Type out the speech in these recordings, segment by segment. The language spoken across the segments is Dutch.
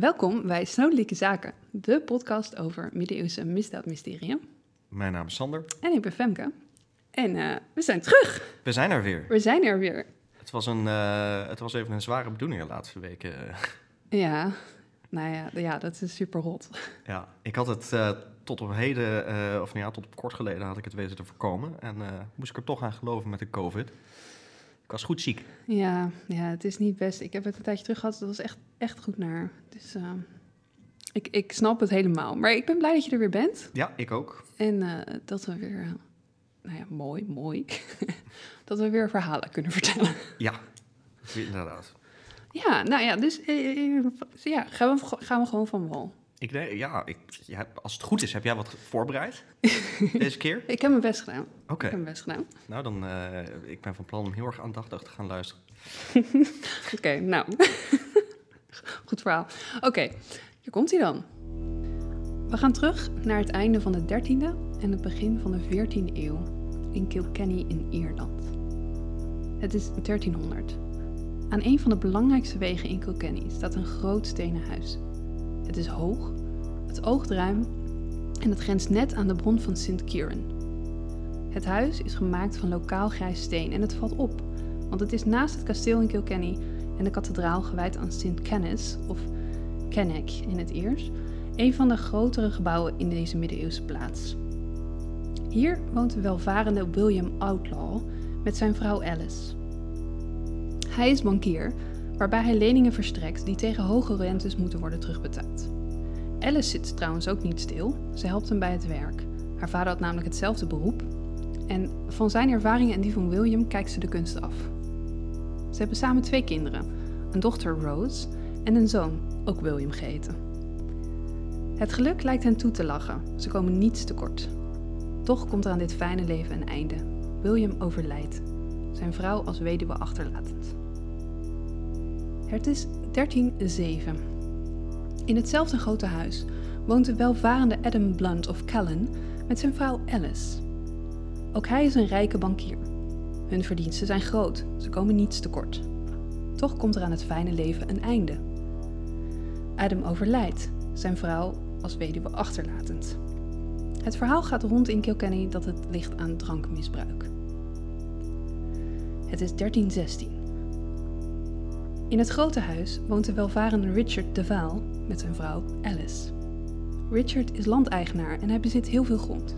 Welkom bij Snodelijke Zaken, de podcast over middeleeuwse misdaadmysteriën. Mijn naam is Sander. En ik ben Femke. En uh, we zijn terug. We zijn er weer. We zijn er weer. Het was, een, uh, het was even een zware bedoeling de laatste weken. Ja, nou ja, ja dat is super hot. Ja, ik had het uh, tot op heden, of nou ja, tot op kort geleden had ik het weten te voorkomen. En moest ik er toch aan geloven met de COVID. Ik was goed ziek. Ja, ja, het is niet best. Ik heb het een tijdje terug gehad. Dat was echt, echt goed naar. Dus uh, ik, ik snap het helemaal. Maar ik ben blij dat je er weer bent. Ja, ik ook. En uh, dat we weer, uh, nou ja, mooi, mooi. dat we weer verhalen kunnen vertellen. Ja, inderdaad. Ja, nou ja, dus ja, gaan, we, gaan we gewoon van wal. Ik denk, ja, ik, ja, als het goed is, heb jij wat voorbereid deze keer? ik heb mijn best gedaan. Oké. Okay. Ik heb mijn best gedaan. Nou, dan, uh, ik ben van plan om heel erg aandachtig te gaan luisteren. Oké, okay, nou. goed verhaal. Oké, okay, hier komt hij dan. We gaan terug naar het einde van de 13e en het begin van de 14e eeuw in Kilkenny in Ierland. Het is 1300. Aan een van de belangrijkste wegen in Kilkenny staat een groot stenen huis het is hoog, het oogt ruim en het grenst net aan de bron van St. Kieran. Het huis is gemaakt van lokaal grijs steen en het valt op, want het is naast het kasteel in Kilkenny en de kathedraal gewijd aan St. Kenneth, of Kenneck in het Iers, een van de grotere gebouwen in deze middeleeuwse plaats. Hier woont de welvarende William Outlaw met zijn vrouw Alice. Hij is bankier waarbij hij leningen verstrekt die tegen hoge rentes moeten worden terugbetaald. Alice zit trouwens ook niet stil, ze helpt hem bij het werk. Haar vader had namelijk hetzelfde beroep en van zijn ervaringen en die van William kijkt ze de kunst af. Ze hebben samen twee kinderen, een dochter Rose en een zoon, ook William geheten. Het geluk lijkt hen toe te lachen, ze komen niets tekort. Toch komt er aan dit fijne leven een einde. William overlijdt, zijn vrouw als weduwe achterlatend. Het is 1307. In hetzelfde grote huis woont de welvarende Adam Blunt of Callan met zijn vrouw Alice. Ook hij is een rijke bankier. Hun verdiensten zijn groot, ze komen niets tekort. Toch komt er aan het fijne leven een einde. Adam overlijdt, zijn vrouw als weduwe achterlatend. Het verhaal gaat rond in Kilkenny dat het ligt aan drankmisbruik. Het is 1316. In het grote huis woont de welvarende Richard de Vaal met zijn vrouw Alice. Richard is landeigenaar en hij bezit heel veel grond.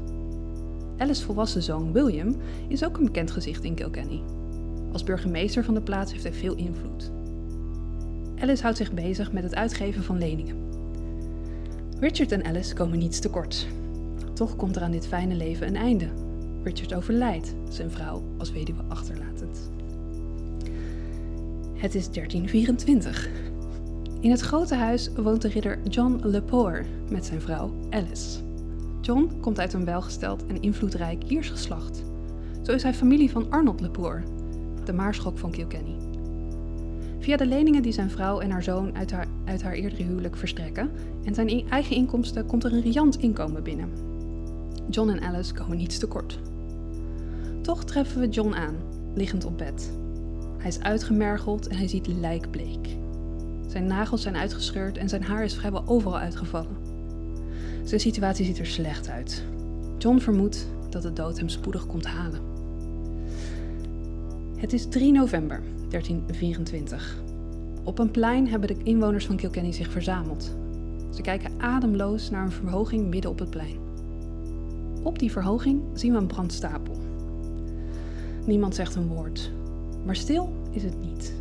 Alice's volwassen zoon William is ook een bekend gezicht in Kilkenny. Als burgemeester van de plaats heeft hij veel invloed. Alice houdt zich bezig met het uitgeven van leningen. Richard en Alice komen niets tekort. Toch komt er aan dit fijne leven een einde. Richard overlijdt, zijn vrouw als weduwe achterlatend. Het is 1324. In het grote huis woont de ridder John Lepore met zijn vrouw Alice. John komt uit een welgesteld en invloedrijk Iers geslacht. Zo is hij familie van Arnold Lepore, de maarschok van Kilkenny. Via de leningen die zijn vrouw en haar zoon uit haar, uit haar eerdere huwelijk verstrekken en zijn eigen inkomsten komt er een riant inkomen binnen. John en Alice komen niets tekort. Toch treffen we John aan, liggend op bed. Hij is uitgemergeld en hij ziet lijkbleek. Zijn nagels zijn uitgescheurd en zijn haar is vrijwel overal uitgevallen. Zijn situatie ziet er slecht uit. John vermoedt dat de dood hem spoedig komt halen. Het is 3 november 1324. Op een plein hebben de inwoners van Kilkenny zich verzameld. Ze kijken ademloos naar een verhoging midden op het plein. Op die verhoging zien we een brandstapel. Niemand zegt een woord. Maar stil is het niet.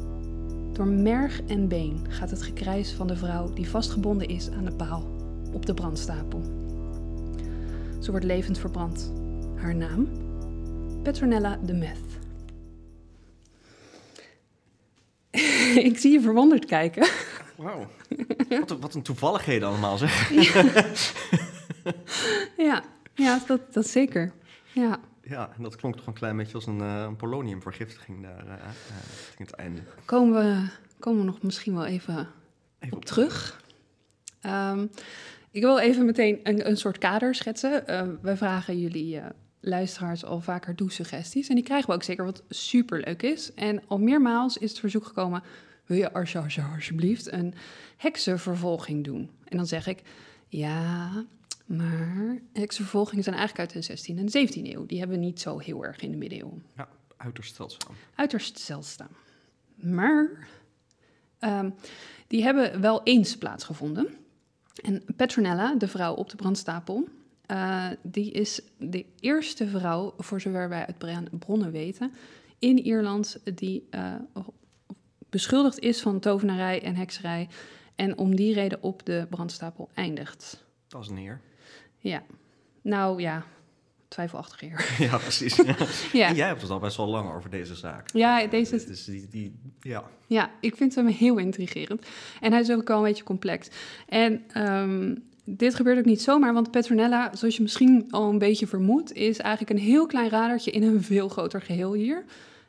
Door merg en been gaat het gekrijs van de vrouw die vastgebonden is aan de paal op de brandstapel. Ze wordt levend verbrand. Haar naam? Petronella de Meth. Ik zie je verwonderd kijken. Wauw. Wat, wat, een toevalligheden allemaal, zeg. ja, ja, ja dat, dat zeker. Ja. Ja, en dat klonk toch een klein beetje als een, uh, een poloniumvergiftiging daar uh, het einde. Komen we, komen we nog misschien wel even, even op, terug. Um, ik wil even meteen een, een soort kader schetsen. Uh, we vragen jullie luisteraars al vaker doe-suggesties. En die krijgen we ook zeker wat superleuk is. En al meermaals is het verzoek gekomen... wil je als- als- alsjeblieft een heksenvervolging doen? En dan zeg ik, ja, maar heksenvervolgingen zijn eigenlijk uit de 16e en 17e eeuw. Die hebben we niet zo heel erg in de middeleeuwen. Ja, uiterst zeldzaam. Uiterst zeldzaam. Maar ehm, die hebben wel eens plaatsgevonden. En Petronella, de vrouw op de brandstapel, eh, die is de eerste vrouw, voor zover wij uit bron- bronnen weten, in Ierland die eh, beschuldigd is van tovenarij en hekserij en om die reden op de brandstapel eindigt. Dat is een eer. Ja, nou ja, twijfelachtig eer. ja, precies. Ja. En jij hebt het al best wel lang over deze zaak. ja, deze Dus die, die, ja. Ja, ik vind hem heel intrigerend. En hij is ook wel een beetje complex. En ehm, dit gebeurt ook niet zomaar, want Petronella, zoals je misschien al een beetje vermoedt, is eigenlijk een heel klein radertje in een veel groter geheel hier.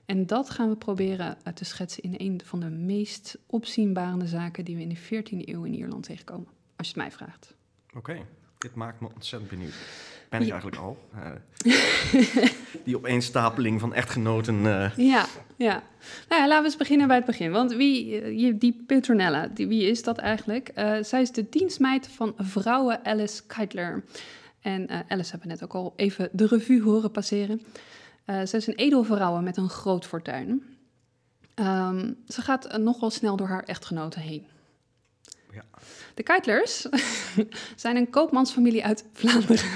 En dat gaan we proberen eh, te schetsen in een van de meest opzienbarende zaken die we in de 14e eeuw in Ierland tegenkomen. Als je het mij vraagt. Oké, dit maakt me ontzettend benieuwd. Ben ik Ja. eigenlijk al. Eh, die opeenstapeling van echtgenoten. eh, Ja, ja. Nou ja, laten we eens beginnen bij het begin. Want wie, eh, je- die Petronella, die, wie is dat eigenlijk? Zij is de dienstmeid van vrouwen Alice Keitler. En Alice hebben we net ook al even de revue horen passeren. Zij is een edelvrouw met een groot fortuin. Ehm, ze gaat nogal snel door haar echtgenoten heen. Ja. De Keitlers zijn een koopmansfamilie uit Vlaanderen.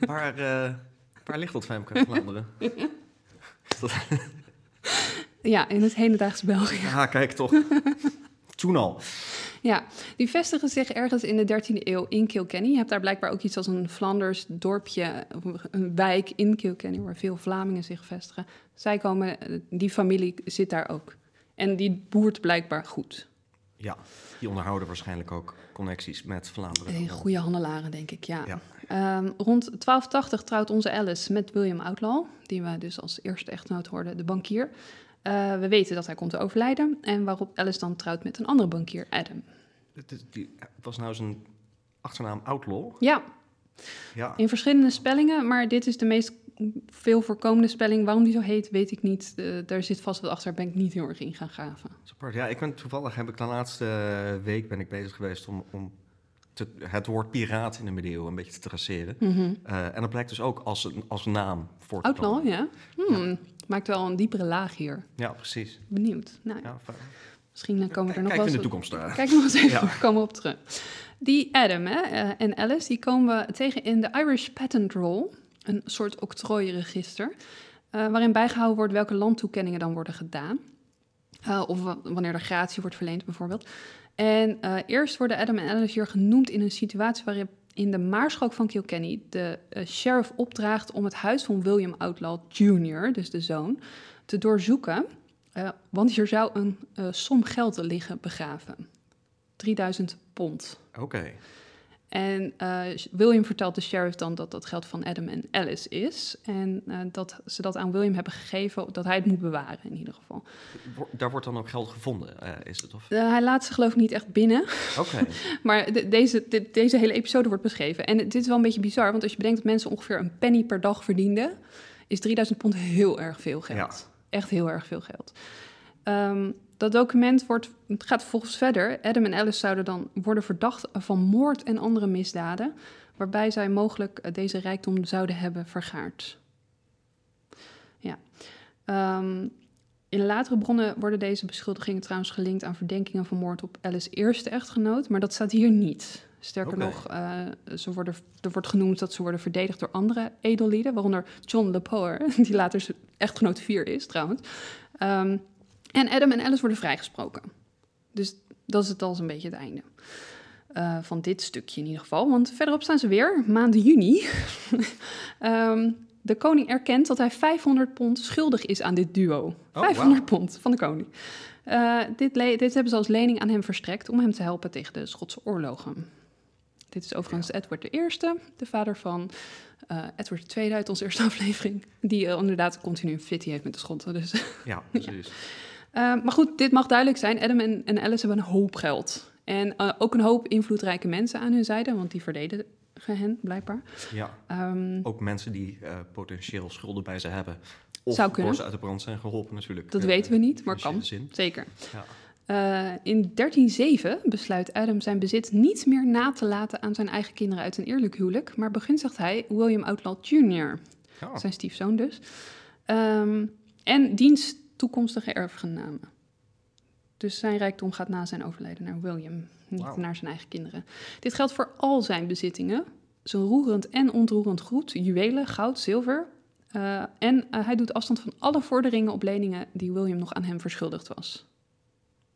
waar, eh, waar ligt dat Femke Vlaanderen? Ja, in het hedendaags België. Ja, kijk toch. Toen al. Ja, die vestigen zich ergens in de 13e eeuw in Kilkenny. Je hebt daar blijkbaar ook iets als een Flanders dorpje, een wijk in Kilkenny, waar veel Vlamingen zich vestigen. Zij komen, eh, die familie zit daar ook. En die boert blijkbaar goed. Ja, die onderhouden waarschijnlijk ook connecties met Vlaanderen. Eh, Goede handelaren, denk ik, ja. Ja. Ehm, rond 1280 trouwt onze Alice met William Outlaw, die we dus als eerste echtgenoot hoorden, de bankier. Eh, we weten dat hij komt te overlijden en waarop Alice dan trouwt met een andere bankier, Adam. Die, was nou zijn achternaam Outlaw? Ja, Ja. In verschillende spellingen, maar dit is de meest veel voorkomende spelling. Waarom die zo heet, weet ik niet. Eh, daar zit vast wat achter, ben ik niet heel erg in gaan graven. Ja, ik ben toevallig heb ik de laatste week ben ik bezig geweest om, om te, het woord piraat in de middeleeuwen een beetje te traceren. Eh, en dat blijkt dus ook als een als naam voor te Outlaw, komen. ja? Hmm, Maakt wel een diepere laag hier. Ja, precies. Benieuwd. Nou, Ja, misschien eh, komen we er nog wel in de eens- toekomst daar. Kijk nog eens even, Ja. we komen op terug. Die Adam hè, en Alice, die komen we tegen in de Irish Patent Roll. Een soort octrooiregister. eh, waarin bijgehouden wordt welke landtoekenningen dan worden gedaan. Eh, of wa- wanneer er gratie wordt verleend bijvoorbeeld. En eh, eerst worden Adam en Alice hier genoemd in een situatie waarin in de Maarschalk van Kilkenny de sheriff opdraagt om het huis van William Outlaw Jr., dus de zoon, te doorzoeken. Want hier zou een som geld liggen begraven. 3000 pond. Oké. En eh, William vertelt de sheriff dan dat dat geld van Adam en Alice is. En eh, dat ze dat aan William hebben gegeven, dat hij het moet bewaren in ieder geval. Daar wordt dan ook geld gevonden, eh, is het? Of? Hij laat ze geloof ik niet echt binnen. Oké. Maar de- deze, de- deze hele episode wordt beschreven. En dit is wel een beetje bizar, want als je bedenkt dat mensen ongeveer een penny per dag verdienden, is 3000 pond heel erg veel geld. Ja. Echt heel erg veel geld. Ehm, dat document wordt, het gaat vervolgens verder. Adam en Alice zouden dan worden verdacht van moord en andere misdaden, waarbij zij mogelijk eh, deze rijkdom zouden hebben vergaard. Ja. Ehm, in latere bronnen worden deze beschuldigingen trouwens gelinkt aan verdenkingen van moord op Alice's eerste echtgenoot, maar dat staat hier niet. Sterker nog, eh, ze worden, er wordt genoemd dat ze worden verdedigd door andere edellieden, waaronder John Le Poer, die later zijn echtgenoot 4 is trouwens. Ehm, en Adam en Alice worden vrijgesproken. Dus dat is het al een beetje het einde. eh, van dit stukje in ieder geval. Want verderop staan ze weer, maand juni. Ehm, de koning erkent dat hij 500 pond schuldig is aan dit duo. 500 pond van de koning. Eh, dit, dit hebben ze als lening aan hem verstrekt om hem te helpen tegen de Schotse oorlogen. Dit is overigens Edward I, de vader van eh, Edward II uit onze eerste aflevering. Die inderdaad continu een fitty heeft met de Schotten. Dus. Ja, precies. Maar goed, dit mag duidelijk zijn. Adam en, en Alice hebben een hoop geld. En eh, ook een hoop invloedrijke mensen aan hun zijde, want die verdedigen hen blijkbaar. Ja. Ehm, Ook mensen die eh, potentieel schulden bij ze hebben. Of Zou kunnen. ze uit de brand zijn geholpen natuurlijk. Dat Eh, weten we niet, maar kan. Zin. Zeker. Ja. In 1307 besluit Adam zijn bezit niet meer na te laten aan zijn eigen kinderen uit een eerlijk huwelijk, maar begunstigt hij William Outlaw Jr., Ja. zijn stiefzoon dus, Ehm, en diens toekomstige erfgenamen. Dus zijn rijkdom gaat na zijn overlijden naar William, niet naar zijn eigen kinderen. Dit geldt voor al zijn bezittingen, zijn roerend en ontroerend goed, juwelen, goud, zilver. eh, en eh, hij doet afstand van alle vorderingen op leningen die William nog aan hem verschuldigd was.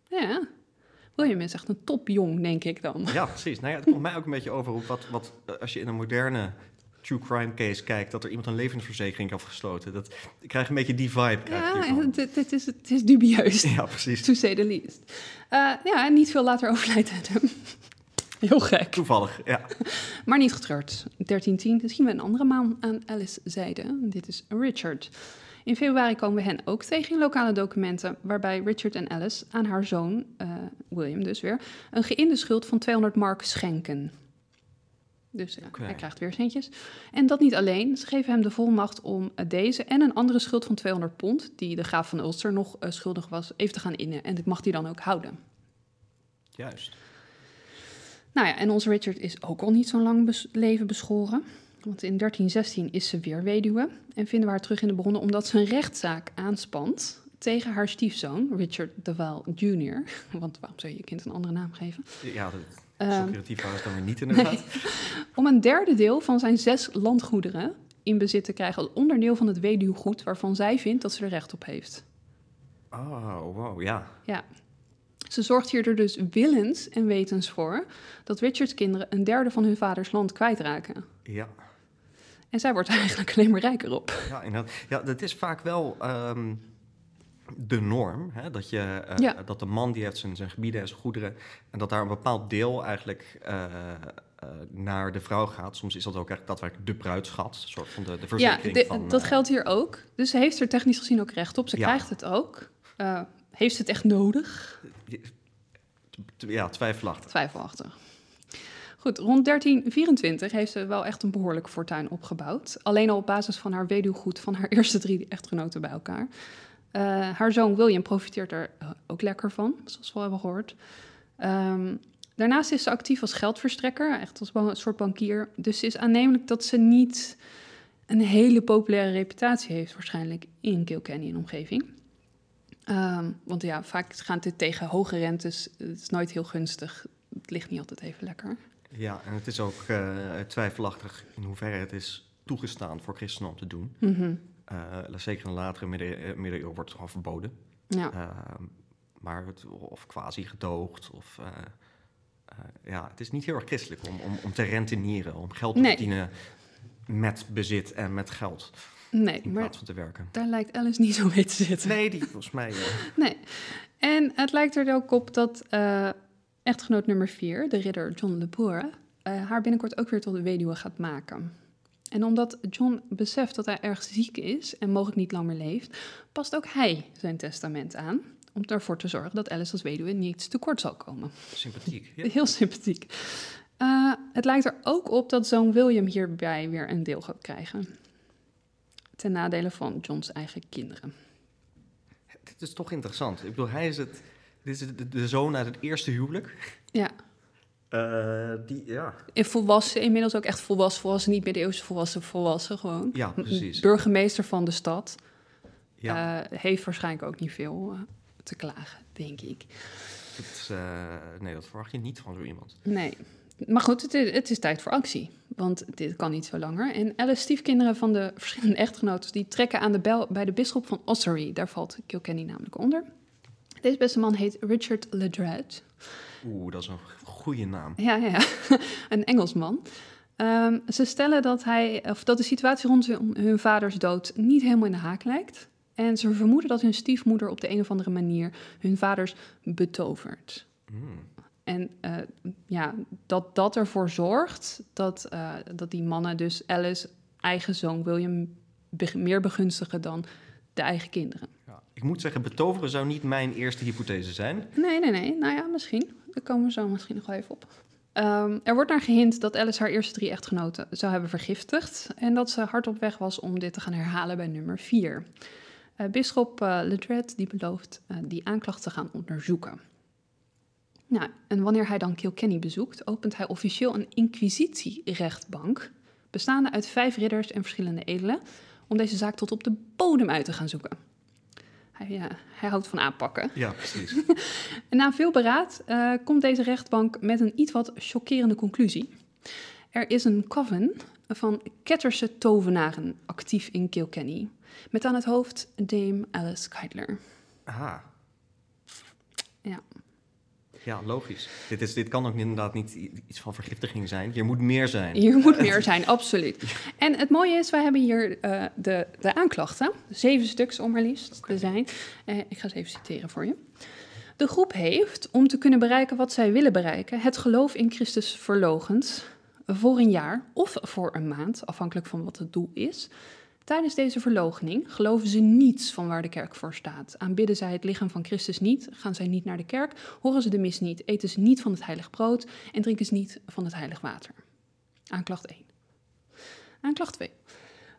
Ja, William is echt een topjong, denk ik dan. Ja, precies. Nou ja, het komt mij ook een beetje over op wat, wat eh, als je in een moderne true crime case kijkt, dat er iemand een levensverzekering heeft gesloten. Dat, ik krijg een beetje die vibe. Ja, het, het, is, het is dubieus. ja, precies. To say the least. Eh, ja, en niet veel later overlijdt Adam. Heel gek. Toevallig, ja. Maar niet getreurd. 1310 zien we een andere man aan Alice zijde. Dit is Richard. In februari komen we hen ook tegen in lokale documenten, waarbij Richard en Alice aan haar zoon, eh, William dus weer, een geïnde schuld van 200 mark schenken. Dus ja, hij krijgt weer centjes. En dat niet alleen. Ze geven hem de volmacht om eh, deze en een andere schuld van 200 pond, die de graaf van Ulster nog eh, schuldig was, even te gaan innen. En dit mag hij dan ook houden. Juist. Nou ja, en onze Richard is ook al niet zo'n lang bes- leven beschoren. Want in 1316 is ze weer weduwe en vinden we haar terug in de bronnen omdat ze een rechtszaak aanspant tegen haar stiefzoon, Richard de Waal Jr. Want waarom zou je je kind een andere naam geven? Ja, dat, zo creatief waren ze dan weer niet inderdaad. om een derde deel van zijn zes landgoederen in bezit te krijgen als onderdeel van het weduwgoed waarvan zij vindt dat ze er recht op heeft. Oh, wow, ja. Ja. Ze zorgt hier er dus willens en wetens voor dat Richards kinderen een derde van hun vaders land kwijtraken. Ja. En zij wordt eigenlijk alleen maar rijker op. Ja, inderdaad. Ja, dat is vaak wel ehm, de norm. Hè? Dat, je, eh, Ja. dat de man die heeft zijn, zijn gebieden en zijn goederen... en dat daar een bepaald deel eigenlijk eh, eh, naar de vrouw gaat. Soms is dat ook echt daadwerkelijk de bruidschat. Een soort van de, de Ja, verzekering de- van... dat geldt hier ook. Dus ze heeft er technisch gezien ook recht op. Ze Ja. krijgt het ook. Heeft ze het echt nodig? Ja, twijfelachtig. Twijfelachtig. Goed, rond 1324 heeft ze wel echt een behoorlijk fortuin opgebouwd. Alleen al op basis van haar weduwgoed van haar eerste drie echtgenoten bij elkaar. Eh, haar zoon William profiteert er eh, ook lekker van, zoals we al hebben gehoord. Ehm, daarnaast is ze actief als geldverstrekker, echt als een soort bankier. Dus het is aannemelijk dat ze niet een hele populaire reputatie heeft, waarschijnlijk in Kilkenny en omgeving. Ehm, want ja, vaak gaat dit tegen hoge rentes. Het is nooit heel gunstig. Het ligt niet altijd even lekker. Ja, en het is ook eh, twijfelachtig in hoeverre het is toegestaan voor christenen om te doen. Eh, zeker in de latere midden, eh, middeleeuwen wordt het gewoon verboden. Ja. Ehm, maar het, of quasi gedoogd. Of, eh, eh, ja, het is niet heel erg christelijk om, om, om te rentenieren, om geld te Nee. verdienen met bezit en met geld. Nee, In maar plaats van te werken. daar lijkt Alice niet zo mee te zitten. Nee, die volgens mij. eh, Nee. En het lijkt er ook op dat eh, echtgenoot nummer 4, de ridder John Le Boer, eh, haar binnenkort ook weer tot de weduwe gaat maken. En omdat John beseft dat hij erg ziek is en mogelijk niet lang meer leeft, past ook hij zijn testament aan om ervoor te zorgen dat Alice als weduwe niets tekort zal komen. sympathiek. Ja. Heel sympathiek. Eh, het lijkt er ook op dat zoon William hierbij weer een deel gaat krijgen. Ten nadele van John's eigen kinderen. Dit is toch interessant. Ik bedoel, hij is het. Dit is de, de zoon uit het eerste huwelijk. Ja, Eh, die, ja. en volwassen, inmiddels ook echt volwassen, volwassen, niet middeleeuwse volwassen, volwassen gewoon. ja, precies. Burgemeester van de stad. Ja, Eh, heeft waarschijnlijk ook niet veel eh, te klagen, denk ik. het nee, dat verwacht je niet van zo iemand. Nee. Maar goed, het is, het is tijd voor actie. Want dit kan niet zo langer. En Alice stiefkinderen van de verschillende echtgenoten... die trekken aan de bel bij de bisschop van Ossory. Daar valt Kilkenny namelijk onder. Deze beste man heet Richard Ledred. Oeh, dat is een goede naam. Ja, ja, ja. een Engelsman. Ehm, ze stellen dat, hij, of dat de situatie rond hun, hun vaders dood niet helemaal in de haak lijkt. En ze vermoeden dat hun stiefmoeder op de een of andere manier hun vaders betovert. Hmm. En eh, ja, dat dat ervoor zorgt dat, eh, dat die mannen dus Alice eigen zoon William meer begunstigen dan de eigen kinderen. Ja. Ik moet zeggen, betoveren zou niet mijn eerste hypothese zijn. Nee, nee, nee. Nou ja, misschien. Daar komen we zo misschien nog wel even op. Ehm, er wordt naar gehint dat Alice haar eerste drie echtgenoten zou hebben vergiftigd. En dat ze hard op weg was om dit te gaan herhalen bij nummer vier. Uh, Bisschop uh, die belooft uh, die aanklacht te gaan onderzoeken. Nou, en wanneer hij dan Kilkenny bezoekt, opent hij officieel een inquisitierechtbank, bestaande uit vijf ridders en verschillende edelen, om deze zaak tot op de bodem uit te gaan zoeken. Hij, ja, hij houdt van aanpakken. Ja, precies. na veel beraad uh, komt deze rechtbank met een iets wat chockerende conclusie. Er is een coven van Ketterse tovenaren actief in Kilkenny, met aan het hoofd Dame Alice Keitler. Aha. Ja. Logisch. Dit, is, dit kan ook inderdaad niet iets van vergiftiging zijn. Hier moet meer zijn. Hier moet meer zijn, absoluut. En het mooie is, wij hebben hier uh, de, de aanklachten. Zeven stuks om maar liefst okay. te zijn. Uh, ik ga ze even citeren voor je. De groep heeft, om te kunnen bereiken wat zij willen bereiken, het geloof in Christus verlogend voor een jaar of voor een maand, afhankelijk van wat het doel is. Tijdens deze verloochening geloven ze niets van waar de kerk voor staat. Aanbidden zij het lichaam van Christus niet, gaan zij niet naar de kerk, horen ze de mis niet, eten ze niet van het heilig brood en drinken ze niet van het heilig water. Aanklacht 1. Aanklacht 2.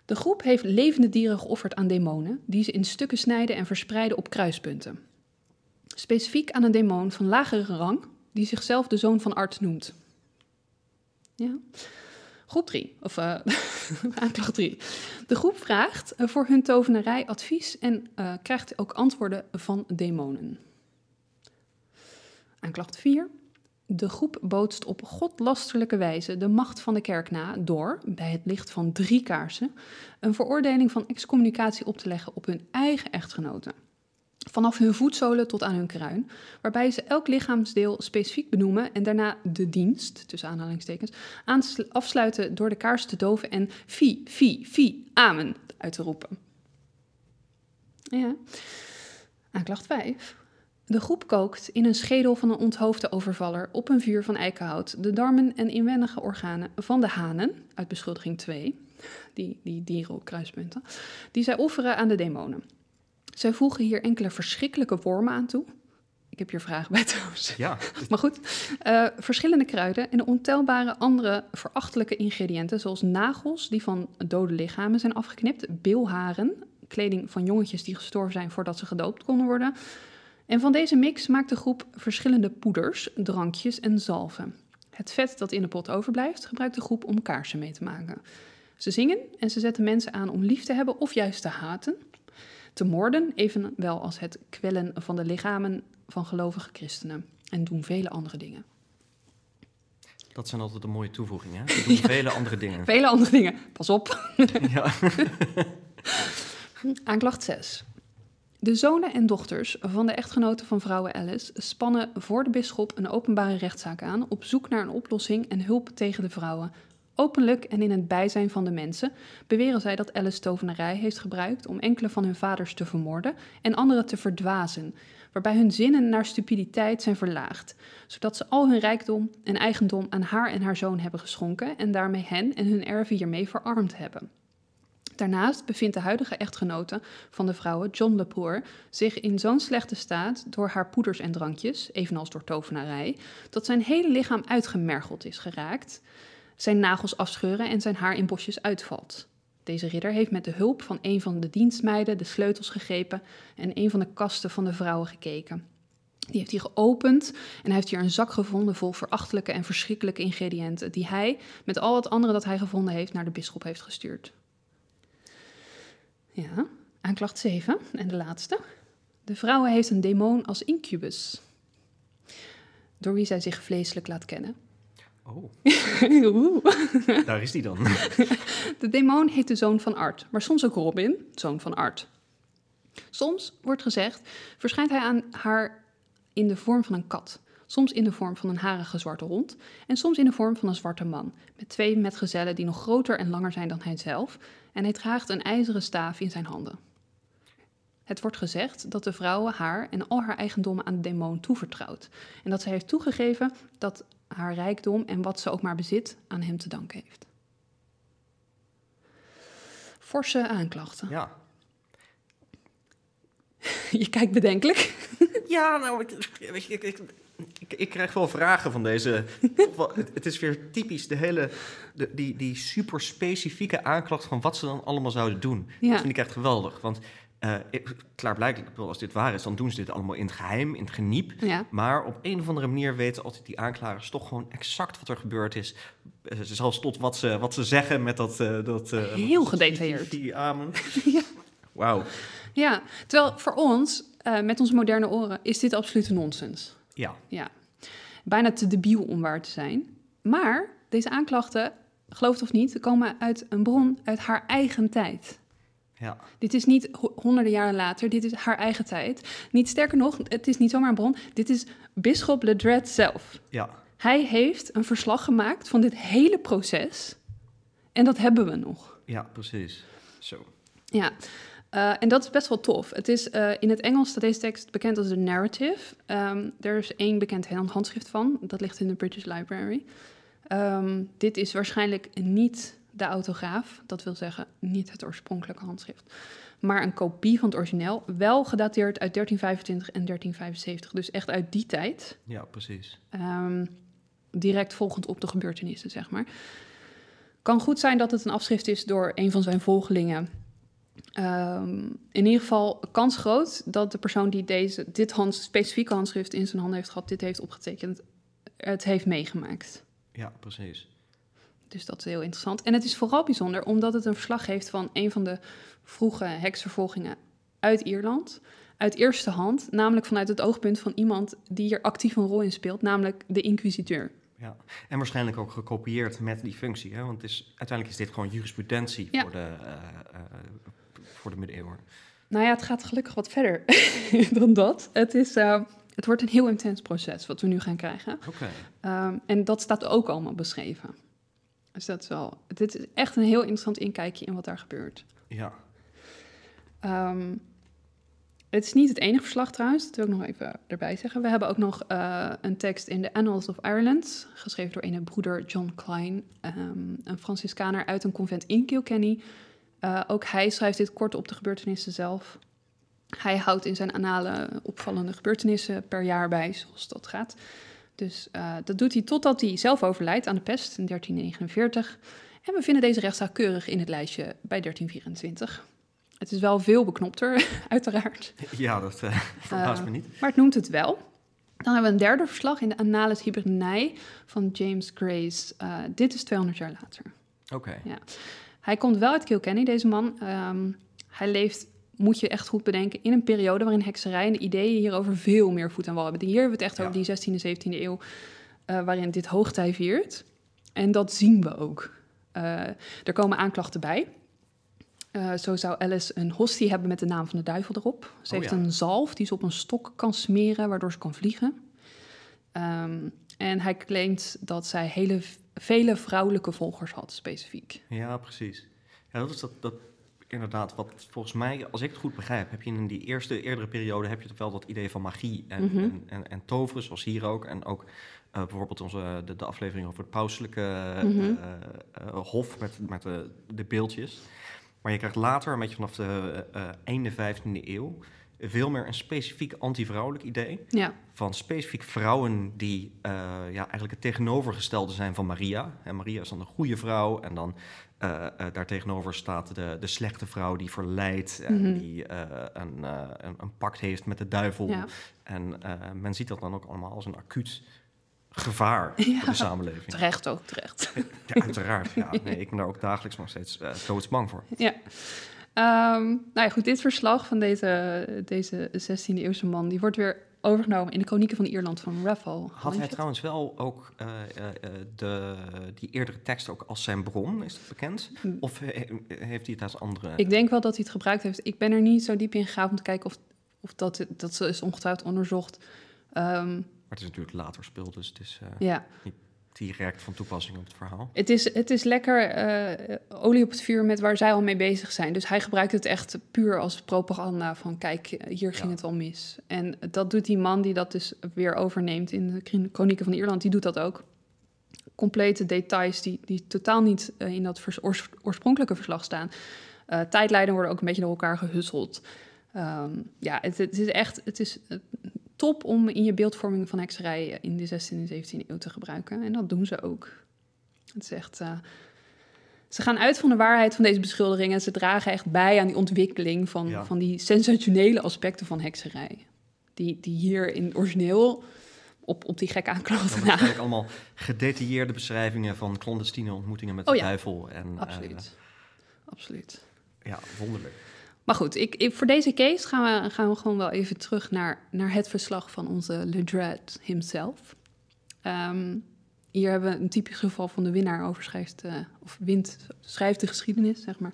De groep heeft levende dieren geofferd aan demonen, die ze in stukken snijden en verspreiden op kruispunten. Specifiek aan een demon van lagere rang, die zichzelf de zoon van Art noemt. Ja. Groep 3, of uh, aanklacht 3. De groep vraagt uh, voor hun tovenarij advies en uh, krijgt ook antwoorden van demonen. Aanklacht 4. De groep bootst op godlasterlijke wijze de macht van de kerk na door, bij het licht van drie kaarsen, een veroordeling van excommunicatie op te leggen op hun eigen echtgenoten. Vanaf hun voetzolen tot aan hun kruin, waarbij ze elk lichaamsdeel specifiek benoemen en daarna de dienst, tussen aanhalingstekens, afsluiten door de kaars te doven en fi, fi, fi, amen uit te roepen. Ja. Aanklacht 5. De groep kookt in een schedel van een onthoofde overvaller op een vuur van eikenhout de darmen en inwendige organen van de hanen, uit beschuldiging 2, die, die dieren op kruispunten, die zij offeren aan de demonen. Zij voegen hier enkele verschrikkelijke wormen aan toe. Ik heb hier vragen bij trouwens. Ja. maar goed. Uh, verschillende kruiden en ontelbare andere verachtelijke ingrediënten, zoals nagels die van dode lichamen zijn afgeknipt, bilharen, kleding van jongetjes die gestorven zijn voordat ze gedoopt konden worden. En van deze mix maakt de groep verschillende poeders, drankjes en zalven. Het vet dat in de pot overblijft, gebruikt de groep om kaarsen mee te maken. Ze zingen en ze zetten mensen aan om lief te hebben of juist te haten te moorden, evenwel als het kwellen van de lichamen van gelovige christenen. En doen vele andere dingen. Dat zijn altijd een mooie toevoegingen. Ze doen ja. vele andere dingen. Vele andere dingen. Pas op. ja. Aanklacht 6. De zonen en dochters van de echtgenoten van vrouwen Alice spannen voor de bisschop een openbare rechtszaak aan op zoek naar een oplossing en hulp tegen de vrouwen, Openlijk en in het bijzijn van de mensen beweren zij dat Alice tovenarij heeft gebruikt om enkele van hun vaders te vermoorden en anderen te verdwazen, waarbij hun zinnen naar stupiditeit zijn verlaagd, zodat ze al hun rijkdom en eigendom aan haar en haar zoon hebben geschonken en daarmee hen en hun erven hiermee verarmd hebben. Daarnaast bevindt de huidige echtgenote van de vrouwen, John Lepoor, zich in zo'n slechte staat door haar poeders en drankjes, evenals door tovenarij, dat zijn hele lichaam uitgemergeld is geraakt zijn nagels afscheuren en zijn haar in bosjes uitvalt. Deze ridder heeft met de hulp van een van de dienstmeiden de sleutels gegrepen en een van de kasten van de vrouwen gekeken. Die heeft hij geopend en hij heeft hier een zak gevonden vol verachtelijke en verschrikkelijke ingrediënten, die hij, met al het andere dat hij gevonden heeft, naar de bisschop heeft gestuurd. Ja, aanklacht 7 en de laatste. De vrouwen heeft een demon als incubus, door wie zij zich vleeselijk laat kennen. Oh. Daar is die dan. de demon heet de zoon van Art, maar soms ook Robin, zoon van Art. Soms, wordt gezegd, verschijnt hij aan haar in de vorm van een kat. Soms in de vorm van een harige zwarte hond. En soms in de vorm van een zwarte man. Met twee metgezellen die nog groter en langer zijn dan hij zelf. En hij draagt een ijzeren staaf in zijn handen. Het wordt gezegd dat de vrouwen haar en al haar eigendommen aan de demon toevertrouwt. En dat zij heeft toegegeven dat haar rijkdom en wat ze ook maar bezit aan hem te danken heeft. Forse aanklachten. Ja. Je kijkt bedenkelijk. Ja, nou, ik, ik, ik, ik, ik krijg wel vragen van deze. het, het, is weer typisch, de hele, de, die, die super specifieke aanklacht van wat ze dan allemaal zouden doen. Ja. Dat vind ik echt geweldig. Want Uh, klaarblijkelijk, als dit waar is, dan doen ze dit allemaal in het geheim, in het geniep. Ja. Maar op een of andere manier weten altijd die aanklagers toch gewoon exact wat er gebeurd is. Uh, zelfs tot wat ze, wat ze zeggen met dat... Uh, dat Heel gedetailleerd. Die amen. ja. Wauw. Ja, terwijl voor ons, met onze moderne oren, is dit absoluut nonsens. Ja. Ja. Bijna te debiel om waar te zijn. Maar deze aanklachten, geloof het of niet, komen uit een bron uit haar eigen tijd. Ja. Dit is niet honderden jaren later, dit is haar eigen tijd. Niet sterker nog, het is niet zomaar een bron, dit is Bisschop Ledred zelf. Ja. Hij heeft een verslag gemaakt van dit hele proces en dat hebben we nog. Ja, precies. Zo. Ja, uh, en dat is best wel tof. Het is uh, in het Engels staat deze tekst bekend als de narrative. Um, er is één bekend handschrift van, dat ligt in de British Library. Um, dit is waarschijnlijk niet de autograaf, dat wil zeggen niet het oorspronkelijke handschrift, maar een kopie van het origineel, wel gedateerd uit 1325 en 1375, dus echt uit die tijd. Ja, precies. Um, direct volgend op de gebeurtenissen, zeg maar. Kan goed zijn dat het een afschrift is door een van zijn volgelingen. Um, in ieder geval kans groot dat de persoon die deze, dit hand, specifieke handschrift in zijn handen heeft gehad, dit heeft opgetekend, het heeft meegemaakt. Ja, precies. Dus dat is heel interessant. En het is vooral bijzonder omdat het een verslag heeft van een van de vroege heksvervolgingen uit Ierland. Uit eerste hand, namelijk vanuit het oogpunt van iemand die hier actief een rol in speelt, namelijk de inquisiteur. Ja, en waarschijnlijk ook gekopieerd met die functie. Hè? Want het is, uiteindelijk is dit gewoon jurisprudentie Ja. voor, de, uh, uh, voor de middeleeuwen. Nou ja, het gaat gelukkig wat verder dan dat. Het, is, uh, het wordt een heel intens proces wat we nu gaan krijgen. Oké. Um, en dat staat ook allemaal beschreven. Dus dat is wel. Dit is echt een heel interessant inkijkje in wat daar gebeurt. Ja. Um, het is niet het enige verslag trouwens, dat wil ik nog even erbij zeggen. We hebben ook nog uh, een tekst in de Annals of Ireland, geschreven door een broeder John Klein, um, een Franciscaner uit een convent in Kilkenny. Uh, ook hij schrijft dit kort op de gebeurtenissen zelf. Hij houdt in zijn analen opvallende gebeurtenissen per jaar bij, zoals dat gaat. Dus uh, dat doet hij totdat hij zelf overlijdt aan de pest in 1349. En we vinden deze rechtszaak keurig in het lijstje bij 1324. Het is wel veel beknopter, uiteraard. Ja, dat uh, verbaast uh, me niet. Maar het noemt het wel. Dan hebben we een derde verslag in de Annales Hibernae van James Grace. Uh, dit is 200 jaar later. Oké. Okay. Ja. Hij komt wel uit Kilkenny, deze man. Um, hij leeft, moet je echt goed bedenken, in een periode waarin hekserij en de ideeën hierover veel meer voet aan wal hebben. Hier hebben we het echt ja. over die 16e, 17e eeuw, uh, waarin dit hoogtij viert. En dat zien we ook. Uh, er komen aanklachten bij. Uh, zo zou Alice een hostie hebben met de naam van de duivel erop. Ze Oh, heeft ja. een zalf die ze op een stok kan smeren, waardoor ze kan vliegen. Um, en hij claimt dat zij hele, vele vrouwelijke volgers had, specifiek. Ja, precies. Ja, dat is dat, dat inderdaad wat volgens mij, als ik het goed begrijp, heb je in die eerste, eerdere periode heb je toch wel dat idee van magie en, Mhm. en, en, en toveren, zoals hier ook. En ook uh, bijvoorbeeld onze, de, de aflevering over het pauselijke uh, Mhm. uh, hof met, met de, de beeldjes. Maar je krijgt later, een beetje vanaf de einde 15e eeuw, veel meer een specifiek anti-vrouwelijk idee. Ja, Van specifiek vrouwen die uh, ja, eigenlijk het tegenovergestelde zijn van Maria. En Maria is dan een goede vrouw. En dan uh, uh, daartegenover staat de, de slechte vrouw die verleidt. En Mhm. die een, een, een, pact heeft met de duivel. ja. En men ziet dat dan ook allemaal als een acuut gevaar Ja. voor de samenleving. terecht ook, terecht. Ja, uiteraard. Ja, nee, ik ben daar ook dagelijks nog steeds doodsbang voor. Ja. Um, nou ja, goed, dit verslag van deze, deze 16e eeuwse man, die wordt weer overgenomen in de Kronieken van Ierland van Raffel. Had hij trouwens wel ook uh, uh, de, die eerdere tekst ook als zijn bron, is dat bekend? Of he, heeft hij het als andere? Ik denk wel dat hij het gebruikt heeft. Ik ben er niet zo diep in gegaan om te kijken of, of dat, dat is ongetwijfeld onderzocht. Um, maar het is natuurlijk later speel, dus het is uh, ja. niet direct van toepassing op het verhaal. Het is, het is lekker uh, olie op het vuur met waar zij al mee bezig zijn. Dus hij gebruikt het echt puur als propaganda van kijk, hier ging Ja. het al mis. En dat doet die man die dat dus weer overneemt in de Kronieken van Ierland, die doet dat ook. Complete details die, die totaal niet uh, in dat vers, oors, oorspronkelijke verslag staan. Uh, tijdlijnen worden ook een beetje door elkaar gehusseld. Um, ja, het, het, is echt het is top om in je beeldvorming van hekserij in de 16e en 17e eeuw te gebruiken. En dat doen ze ook. Het is echt... Uh, Ze gaan uit van de waarheid van deze beschuldigingen. Ze dragen echt bij aan die ontwikkeling van, Ja. van die sensationele aspecten van hekserij. Die, die hier in origineel op, op die gekke na. waarschijnlijk allemaal gedetailleerde beschrijvingen van clandestine ontmoetingen met Oh de ja. duivel. En, eh, Absoluut. Absoluut. ja, wonderlijk. Maar goed, ik, ik- voor deze case gaan we, gaan we gewoon wel even terug naar, naar het verslag van onze Ledred himself. Ehm, hier hebben we een typisch geval van de winnaar overschrijft, eh, of wint, schrijft de geschiedenis, zeg maar.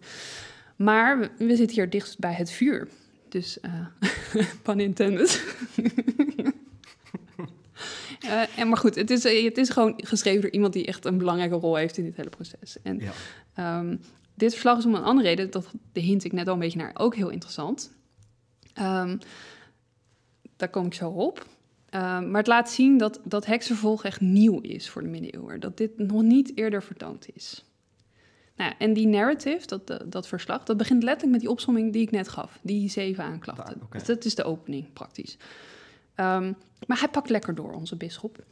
Maar we, we zitten hier dichtst bij het vuur. Dus, eh pun intended. Eh, en maar goed, het is, het is gewoon geschreven door iemand die echt een belangrijke rol heeft in dit hele proces. En Ja. Ehm, dit verslag is om een andere reden, dat de hint ik net al een beetje naar, ook heel interessant. Ehm, daar kom ik zo op. Ehm, maar het laat zien dat, dat heksenvolg echt nieuw is voor de middeleeuwen. Dat dit nog niet eerder vertoond is. Nou ja, en die narrative, dat, dat, verslag, dat begint letterlijk met die opsomming die ik net gaf. Die zeven aanklachten. Oké. Dus dat is de opening, praktisch. Ehm, maar hij pakt lekker door, onze bisschop.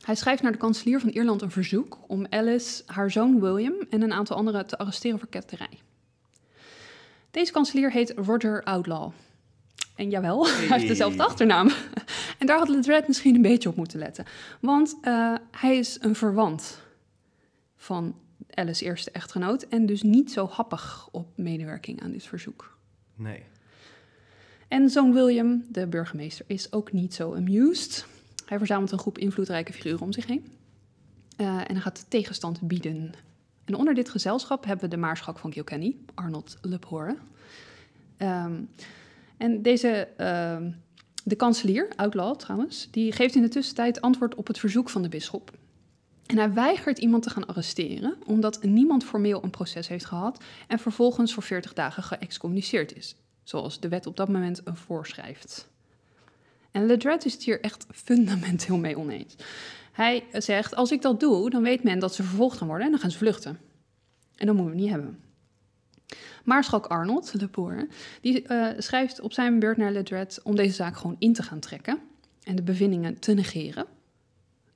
Hij schrijft naar de kanselier van Ierland een verzoek om Alice, haar zoon William en een aantal anderen te arresteren voor ketterij. Deze kanselier heet Roger Outlaw. En jawel, hij heeft dezelfde achternaam. en daar had Ledred misschien een beetje op moeten letten. Want eh, hij is een verwant van Alice's eerste echtgenoot en dus niet zo happig op medewerking aan dit verzoek. Nee. En zoon William, de burgemeester, is ook niet zo amused. Hij verzamelt een groep invloedrijke figuren om zich heen. Eh, en hij gaat tegenstand bieden. En onder dit gezelschap hebben we de maarschalk van Kilkenny, Arnold Lepore. Ehm, en deze, ehm, de kanselier, Outlaw trouwens, die geeft in de tussentijd antwoord op het verzoek van de bisschop. En hij weigert iemand te gaan arresteren, omdat niemand formeel een proces heeft gehad en vervolgens voor 40 dagen geëxcommuniceerd is zoals de wet op dat moment voorschrijft. En Ledred is het hier echt fundamenteel mee oneens. Hij zegt, als ik dat doe, dan weet men dat ze vervolgd gaan worden en dan gaan ze vluchten. En dat moeten we niet hebben. Maarschalk Arnold, de boer, die eh, schrijft op zijn beurt naar Ledred om deze zaak gewoon in te gaan trekken en de bevindingen te negeren.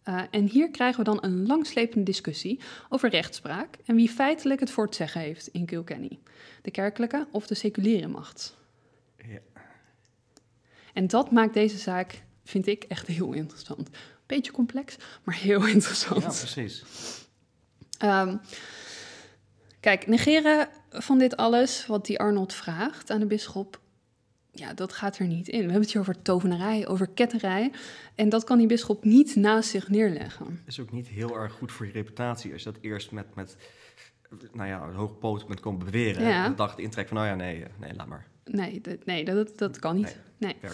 Eh, en hier krijgen we dan een langslepende discussie over rechtspraak en wie feitelijk het voor het zeggen heeft in Kilkenny. De kerkelijke of de seculiere macht. Ja. En dat maakt deze zaak, vind ik, echt heel interessant. Beetje complex, maar heel interessant. ja, precies. Ehm, kijk, negeren van dit alles, wat die Arnold vraagt aan de bisschop, ja, dat gaat er niet in. We hebben het hier over tovenarij, over ketterij. En dat kan die bisschop niet naast zich neerleggen. is ook niet heel erg goed voor je reputatie als je dat eerst met, met nou ja, een hoog poot bent komen beweren. Ja. En de intrek van, nou ja, nee, nee, laat maar. Nee, dat, nee, dat, dat kan niet. Nee. Niet.